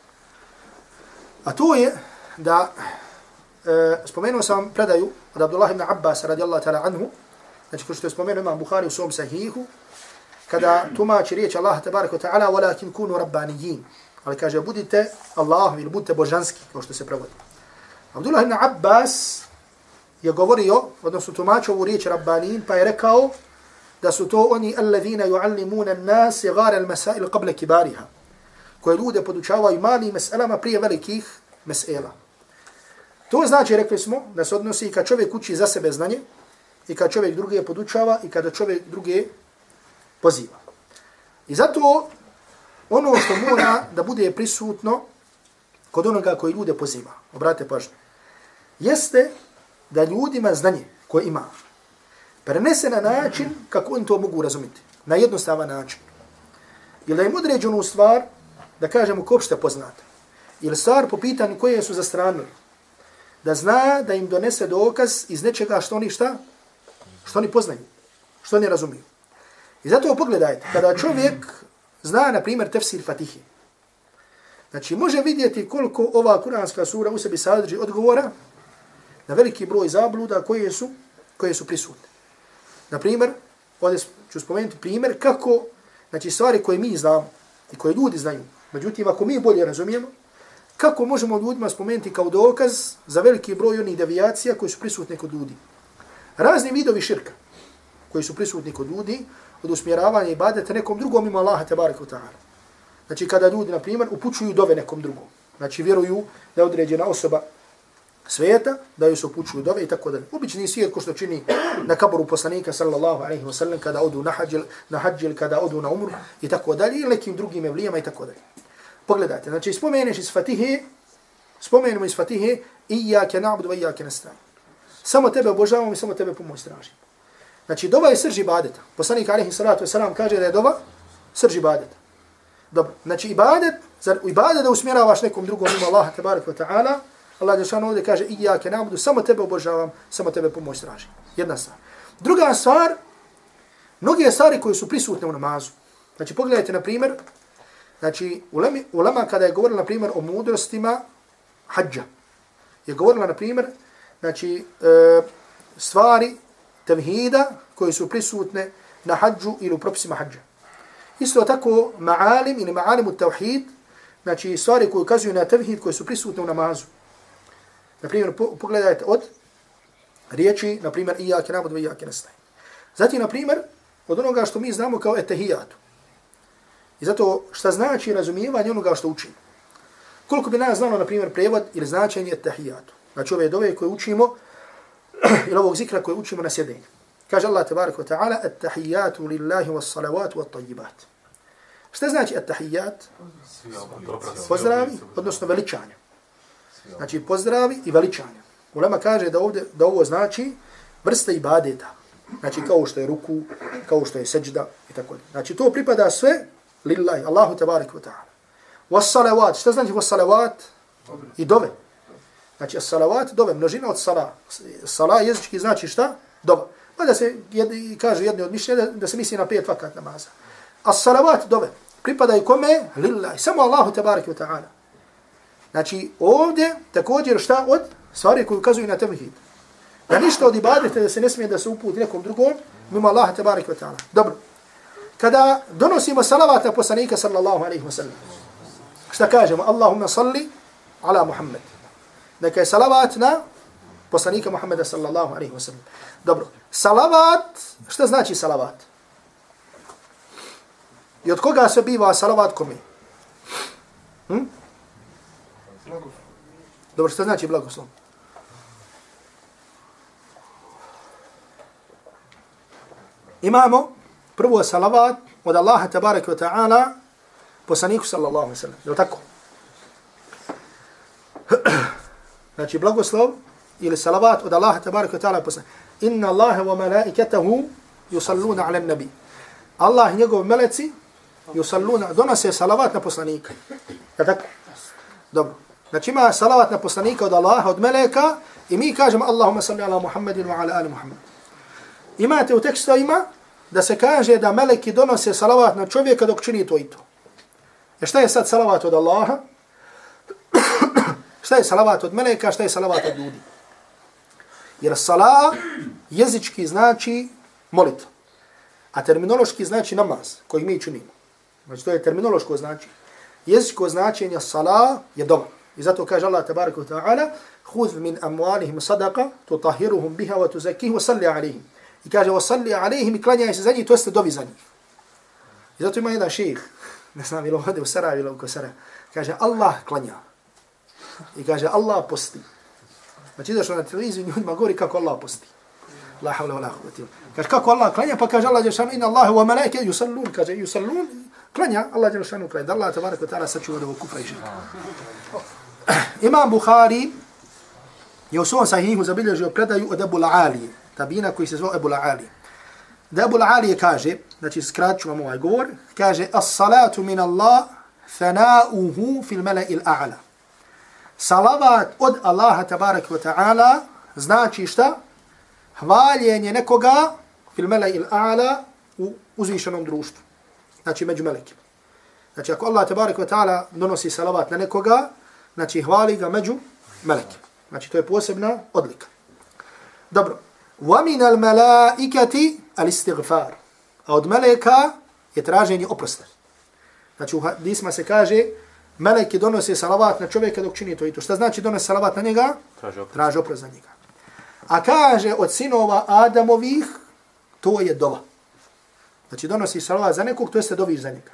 A to je da e, spomenuo sam predaju od Abdullah ibn Abbas radijallahu ta'ala anhu, znači kao što je spomenuo imam Bukhari u svom sahihu, kada tumači riječ Allah tabaraka ta'ala, walakin kunu rabbanijin. Ali kaže, budite Allah ili budite božanski, kao što se prevodi. Abdullah ibn Abbas je govorio, odnosno tumačio ovu riječ rabbanin, pa je rekao da su to oni alladhina yuallimuna an-nas sigar al-masail qabla kibariha koje ljude podučavaju malim meselama prije velikih mesela. To znači, rekli smo, da se odnosi i kad čovjek uči za sebe znanje, i kad čovjek druge podučava, i kada čovjek druge poziva. I zato ono što mora da bude prisutno kod onoga koji ljude poziva, obrate pažnju, jeste da ljudima znanje koje ima prenese na način kako oni to mogu razumjeti. Na jednostavan način. Ili da im određenu stvar da kažemo kopšte poznata. Ili stvar po pitanju koje su zastranili. Da zna da im donese dokaz iz nečega što oni šta? Što oni poznaju. Što oni razumiju. I zato pogledajte, kada čovjek zna, na primjer, tefsir Fatihi, znači može vidjeti koliko ova kuranska sura u sebi sadrži odgovora na veliki broj zabluda koje su, koje su prisutne. Na primjer, ovdje ću spomenuti primjer kako, znači stvari koje mi znamo i koje ljudi znaju, Međutim, ako mi bolje razumijemo, kako možemo ljudima spomenuti kao dokaz za veliki broj onih devijacija koji su prisutni kod ljudi? Razni vidovi širka koji su prisutni kod ljudi od usmjeravanja i nekom drugom ima Allaha tabaraka ta'ala. Znači, kada ljudi, na primjer, upućuju dove nekom drugom. Znači, vjeruju da je određena osoba sveta, da ju se upućuju dove i tako dalje. Obični svijet ko što čini na kaboru poslanika sallallahu alaihi wa sallam kada odu na hađil, na hađil, kada odu na umru i tako dalje, ili nekim drugim evlijama i tako dalje. Pogledajte, znači spomeneš iz Fatihe, spomenemo iz Fatihe, Iyake na'budu wa iyake nasta'in. Samo tebe obožavamo i samo tebe pomoć tražimo. Znači, dova je srž ibadeta. Poslanik alaihi salatu wasalam kaže da je dova srž ibadeta. Dobro, znači ibadet, zar ibadet da usmjeravaš nekom drugom ima Allaha tabarak wa ta'ala, Allah je šano ovdje kaže, Iyake na'budu, samo tebe obožavam, samo tebe pomoć tražim. Jedna stvar. Druga stvar, mnoge stvari koje su prisutne u namazu. Znači, pogledajte, na primjer, znači, ulema, ulema kada je govorila, na primjer, o mudrostima hađa, je govorila, na primjer, znači, e, stvari tevhida koje su prisutne na hađu ili u propisima hađa. Isto tako, ma'alim ili ma'alim u tevhid, znači, stvari koje ukazuju na tevhid koje su prisutne u namazu. Na primjer, pogledajte od riječi, na primjer, ijake nabudu i ijake nastaje. Zatim, na primjer, od onoga što mi znamo kao etehijatu. I zato šta znači razumijevanje onoga što učimo. Koliko bi nas znalo, na primjer, prevod ili značenje tahijatu. Znači ove dove koje učimo, ili ovog zikra koje učimo na sjedenju. Kaže Allah tabarak wa ta'ala, etahijatu lillahi wa salavatu wa tajibat. Šta znači etahijat? Pozdravi, odnosno veličanje. Znači pozdravi i veličanje. Ulema kaže da, ovdje, da ovo znači vrsta ibadeta. Znači kao što je ruku, kao što je seđda i tako dalje. Znači to pripada sve lillahi, Allahu tabarik wa ta'ala. Was salavat, šta znači was salavat? I dove. Znači salavat, dove, množina od sala. Sala jezički znači šta? Dove. Pa se jed, kaže jedni od mišljenja da, se misli na pet vakat namaza. A salavat, dove, pripadaju kome? Lillahi, samo Allahu tabarik wa ta'ala. Znači ovdje također šta od stvari koje ukazuju na tevhid. Da ništa od ibadete da se ne smije da se uputi nekom drugom, mimo Allaha tabarik wa ta'ala. Dobro. Kada donosimo salavata poslanika sallallahu alaihi wa sallam, šta kažemo? Allahumma salli ala Muhammed. Neka je salavat na poslanika Muhammeda sallallahu alaihi wa sallam. Dobro. Salavat, šta znači salavat? I od koga se biva salavat kome? Hm? Dobro, šta znači blagoslov? Imamo prvo salavat od Allaha tabarak wa ta'ala poslaniku sallallahu alaihi sallam. Je tako? znači blagoslov ili salavat od Allaha tabarak wa ta'ala poslaniku. Inna Allahe wa malaikatahu yusalluna ala nabi. Allah i njegov meleci yusalluna, donose salavat na poslanika. Je tako? Dobro. Znači ima salavat na poslanika od Allaha, od meleka i mi kažemo Allahumma salli ala Muhammedin wa ala ali Muhammed. Imate u tekstovima da se kaže da meleki donose salavat na čovjeka dok čini to i to. E šta je sad salavat od Allaha? šta je salavat od meleka, šta je salavat od ljudi? Jer sala jezički znači molitva. A terminološki znači namaz koji mi činimo. Znači to je terminološko znači. Jezičko značenje sala je doma. I zato kaže Allah tabaraka wa ta'ala Huz min amualihim sadaqa tutahiruhum biha wa tuzakih wa salli alihim. I kaže wa salli alihim i klanjaj se za njih, to jeste dovi za njih. I zato ima jedan ših, ne znam ili ovdje u Sarajevo ili u Kosara, kaže Allah klanja. I kaže Allah posti. Znači izašao na televiziju ljudima govori kako Allah posti. La havla wa la huvati. Kaže kako Allah klanja, pa kaže Allah ješanu inna Allahe wa malaike yusallun. Kaže yusallun, klanja, Allah ješanu klanja. Da Allah tabaraka ta'ala sačuva da ovo kufra i širka. Imam Bukhari je u svom sahihu zabilježio predaju od Ebu La'ali, tabina koji se zvao Ebu La'ali. Da Ebu La'ali kaže, znači skraću vam ovaj govor, kaže As-salatu min Allah fana'uhu fil mala'i a'la. Salavat od Allaha tabarak wa ta'ala znači šta? Hvaljenje nekoga fil mala'i al-a'la u uzvišenom društvu. Znači među melekima. Znači ako Allah tabarak wa ta'ala donosi salavat na nekoga, znači hvali ga među meleke. Znači to je posebna odlika. Dobro. وَمِنَ الْمَلَائِكَةِ الْإِسْتِغْفَارِ A od meleka je traženje oprosta. Znači u hadisma se kaže meleki donose salavat na čovjeka dok čini to i to. Šta znači donose salavat na njega? Traže oprost za njega. A kaže od sinova Adamovih to je dova. Znači donosi salavat za nekog, to jeste doviš za njega.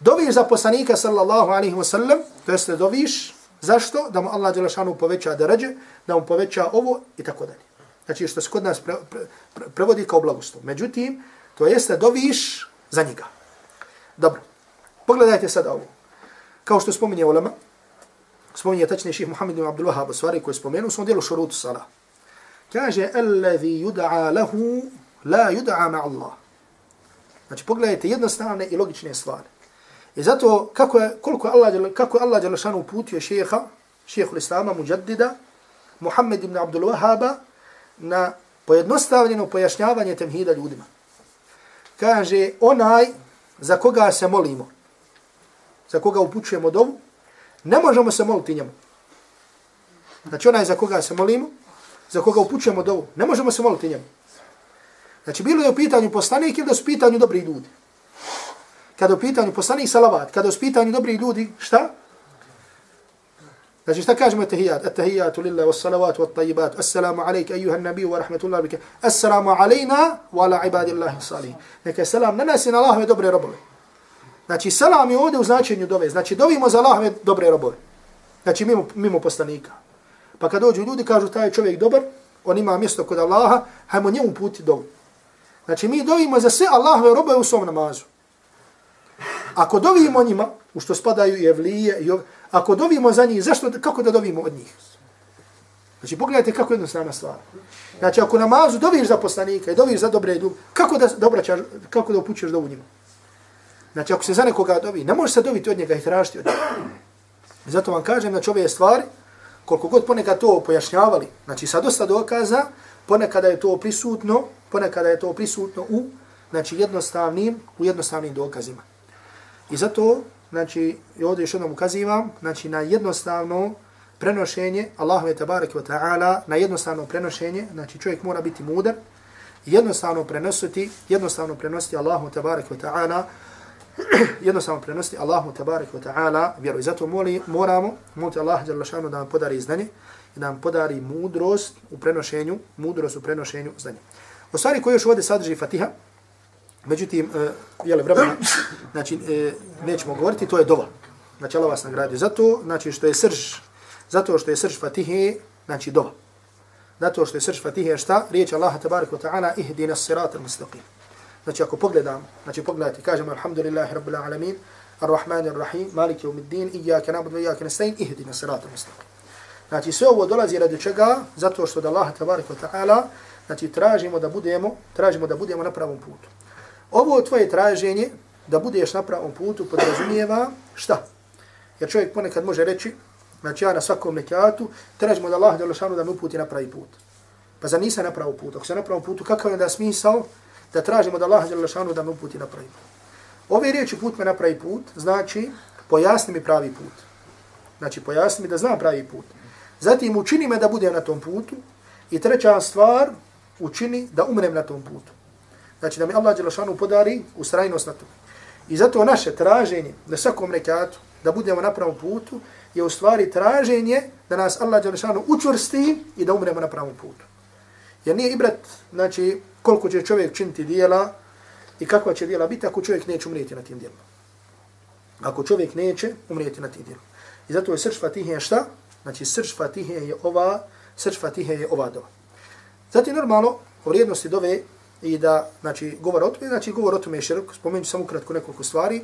Doviš za poslanika sallallahu alaihi wa sallam, to jeste doviš, zašto? Da mu Allah Đelešanu poveća darađe, da mu poveća ovo i tako dalje. Znači što se kod nas pre, pre, pre, prevodi kao blagoslov. Međutim, to jeste doviš za njega. Dobro, pogledajte sad ovo. Kao što spominje ulema, spominje tačni ših Muhammed ibn Abdul Wahab, stvari koji spomenu, u svom dijelu šurutu sala. Kaže, alladhi yud'a lahu, la yud'a ma Allah. Znači, pogledajte jednostavne i logične stvari. I zato kako je koliko Allah kako Allah Đelešanu uputio šeha, šejhul Islama Mujaddida Muhammed ibn Abdul Wahhab na Pojednostavljeno pojašnjavanje temhida ljudima. Kaže, onaj za koga se molimo, za koga upućujemo dovu, ne možemo se moliti njemu. Znači, onaj za koga se molimo, za koga upućujemo dovu, ne možemo se moliti njemu. Znači, bilo je u pitanju poslanik ili da su u pitanju dobri ljudi. Kada u pitanju poslanik salavat, kada u pitanju dobri ljudi, šta? Znači šta kažemo etahijat? Etahijatu lillahi was salawatu wat tayyibat. Assalamu alayka ayyuha nabiju, wa rahmatullahi wa barakatuh. Assalamu alejna, wa ala ibadillahi salihin. Neka selam na nas i na Allahove dobre robove. Znači selam je ovdje u značenju dove. Znači dovimo za Allahove dobre robove. Znači mimo, mimo poslanika. Pa kad dođu ljudi kažu taj čovjek dobar, on ima mjesto kod Allaha, hajmo njemu puti dovu. Znači mi dovimo za sve Allahove robove u svom namazu. Ako dovimo njima, u što spadaju i evlije, i ov... ako dovimo za njih, zašto, kako da dovimo od njih? Znači, pogledajte kako je jednostavna stvar. Znači, ako namazu doviš za poslanika i doviš za dobre ljubi, kako da, da obraćaš, kako da upućeš dovu njima? Znači, ako se za nekoga dovi, ne može se dobiti od njega i tražiti od njega. Zato vam kažem, znači, ove stvari, koliko god ponekad to pojašnjavali, znači, sa dosta dokaza, ponekada je to prisutno, ponekada je to prisutno u, znači, jednostavnim, u jednostavnim dokazima. I zato, znači, i ovdje još jednom ukazivam, znači, na jednostavno prenošenje Allahove tabareke wa ta'ala, na jednostavno prenošenje, znači, čovjek mora biti mudar, jednostavno prenositi, jednostavno prenositi Allahu tabareke wa ta'ala, jednostavno prenositi Allahu tabareke wa ta'ala vjeru. I zato moli, moramo, moliti Allah šanu da nam podari znanje i da nam podari mudrost u prenošenju, mudrost u prenošenju znanja. O stvari koje još ovdje sadrži Fatiha, Međutim, uh, jele vremena, znači, uh, nećemo govoriti, to je dova. Znači, Allah vas nagradi. Zato, znači, što je srž, zato što je srž Fatihe, znači, dova. Zato što je srž Fatihe, šta? Riječ Allaha tabaraka wa ta'ala, ihdina sirata mustaqim. Znači, ako pogledam, znači, pogledajte, kažemo, alhamdulillahi rabbil alamin, ar-Rahman ar-Rahim, maliki umiddin, iyaka nabudu, iyaka nastain, ihdina sirata mustaqim. Znači, sve ovo dolazi radi čega? Zato što da Allaha tabaraka wa ta'ala, znači, tražimo da budemo, tražimo da budemo na pravom putu. Ovo tvoje traženje da budeš na pravom putu podrazumijeva šta? Jer čovjek ponekad može reći, znači ja na svakom nekatu tražimo da Allah Đelešanu da me uputi na pravi put. Pa za nisam na pravom putu. Ako sam na pravom putu, kakav je da smisao da tražimo da Allah Đelešanu da me uputi na pravi put? Ove riječi put me na pravi put znači pojasni mi pravi put. Znači pojasni mi da znam pravi put. Zatim učini me da budem na tom putu i treća stvar učini da umrem na tom putu. Znači da mi Allah Đelešanu podari ustrajnost na tom. I zato naše traženje na svakom rekatu da budemo na pravom putu je u stvari traženje da nas Allah Đelešanu učvrsti i da umremo na pravom putu. Jer nije ibrat, znači, koliko će čovjek činiti dijela i kakva će dijela biti ako čovjek neće umrijeti na tim dijelima. Ako čovjek neće umrijeti na tim dijelima. I zato je srž Fatihe šta? Znači, srž Fatihe je ova, srž Fatihe je ova dova. Zatim, normalno, u vrijednosti dove i da znači govor o tome, znači govor o tome je širok, spomenut samo kratko nekoliko stvari,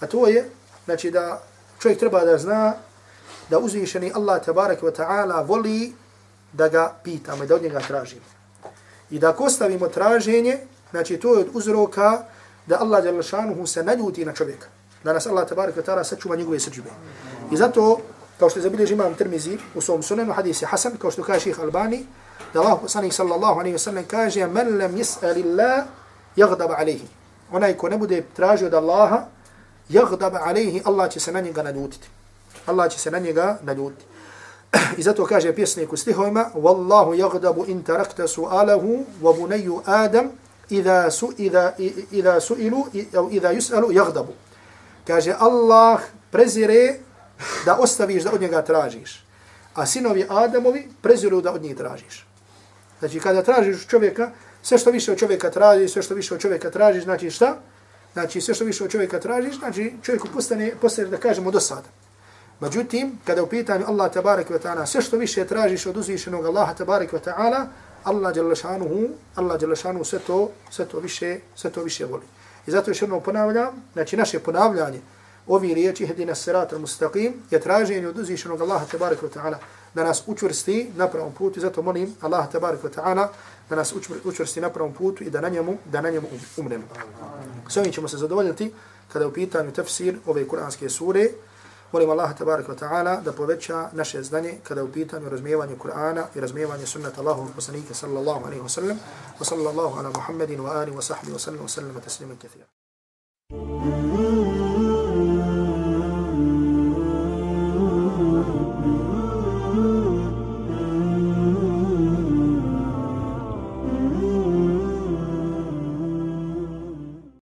a to je znači da čovjek treba da zna da uzvišeni Allah tabarak wa ta'ala voli da ga pitamo i da od njega tražimo. I da ako ostavimo traženje, znači to je od uzroka da Allah šanuhu se naljuti na čovjeka. Da nas Allah tabaraka wa ta'ala sačuva njegove srđbe. I zato, kao što je zabilježi imam Tirmizi u svom sunenu, hadisi Hasan, kao što kaže ših Albani, da Allah poslanik sallallahu alaihi wa sallam kaže men lem jes'ali Allah jagdab alaihi. Onaj ko ne bude tražio od Allaha, jagdaba alaihi, Allah će se na njega naljutiti. Allah će se na njega naljutiti. I zato kaže pjesnik u stihovima Wallahu jagdabu in tarakta su'alahu wa bunayyu Adam idha, su, idha, idha su'ilu au idha yus'alu jagdabu. Kaže Allah prezire da ostaviš da od njega tražiš. A sinovi Adamovi preziru da od njih tražiš. Znači, kada tražiš čovjeka, sve što više od čovjeka tražiš, sve što više od čovjeka tražiš, znači šta? Znači, sve što više od čovjeka tražiš, znači čovjeku postane, postane da kažemo do sada. Međutim, kada u pitanju Allah tabarak wa ta'ala, sve što više tražiš od uzvišenog Allaha tabarak wa ta'ala, Allah jalašanuhu, Allah jalašanuhu sve to, sve to više, sve to više voli. I zato još jednom ponavljam, znači naše ponavljanje ovi riječi, hedina sirata mustaqim, je traženje od uzvišenog Allaha tabarak wa ta'ala da nas učvrsti na pravom putu. Zato molim Allah tabarik wa ta'ala da nas učvrsti na pravom putu i da na njemu, da na njemu um, umremo. S ovim ćemo se zadovoljiti kada je u pitanju tefsir ove kuranske sure. Molim Allah tabaraka wa ta'ala da poveća naše znanje kada u pitanju razmijevanje Kur'ana i razmijevanje sunnata Allahovog poslanika sallallahu alaihi wa sallam wa sallallahu ala Muhammedin wa ali wa sahbihi wa sallam wa sallam taslima kathira.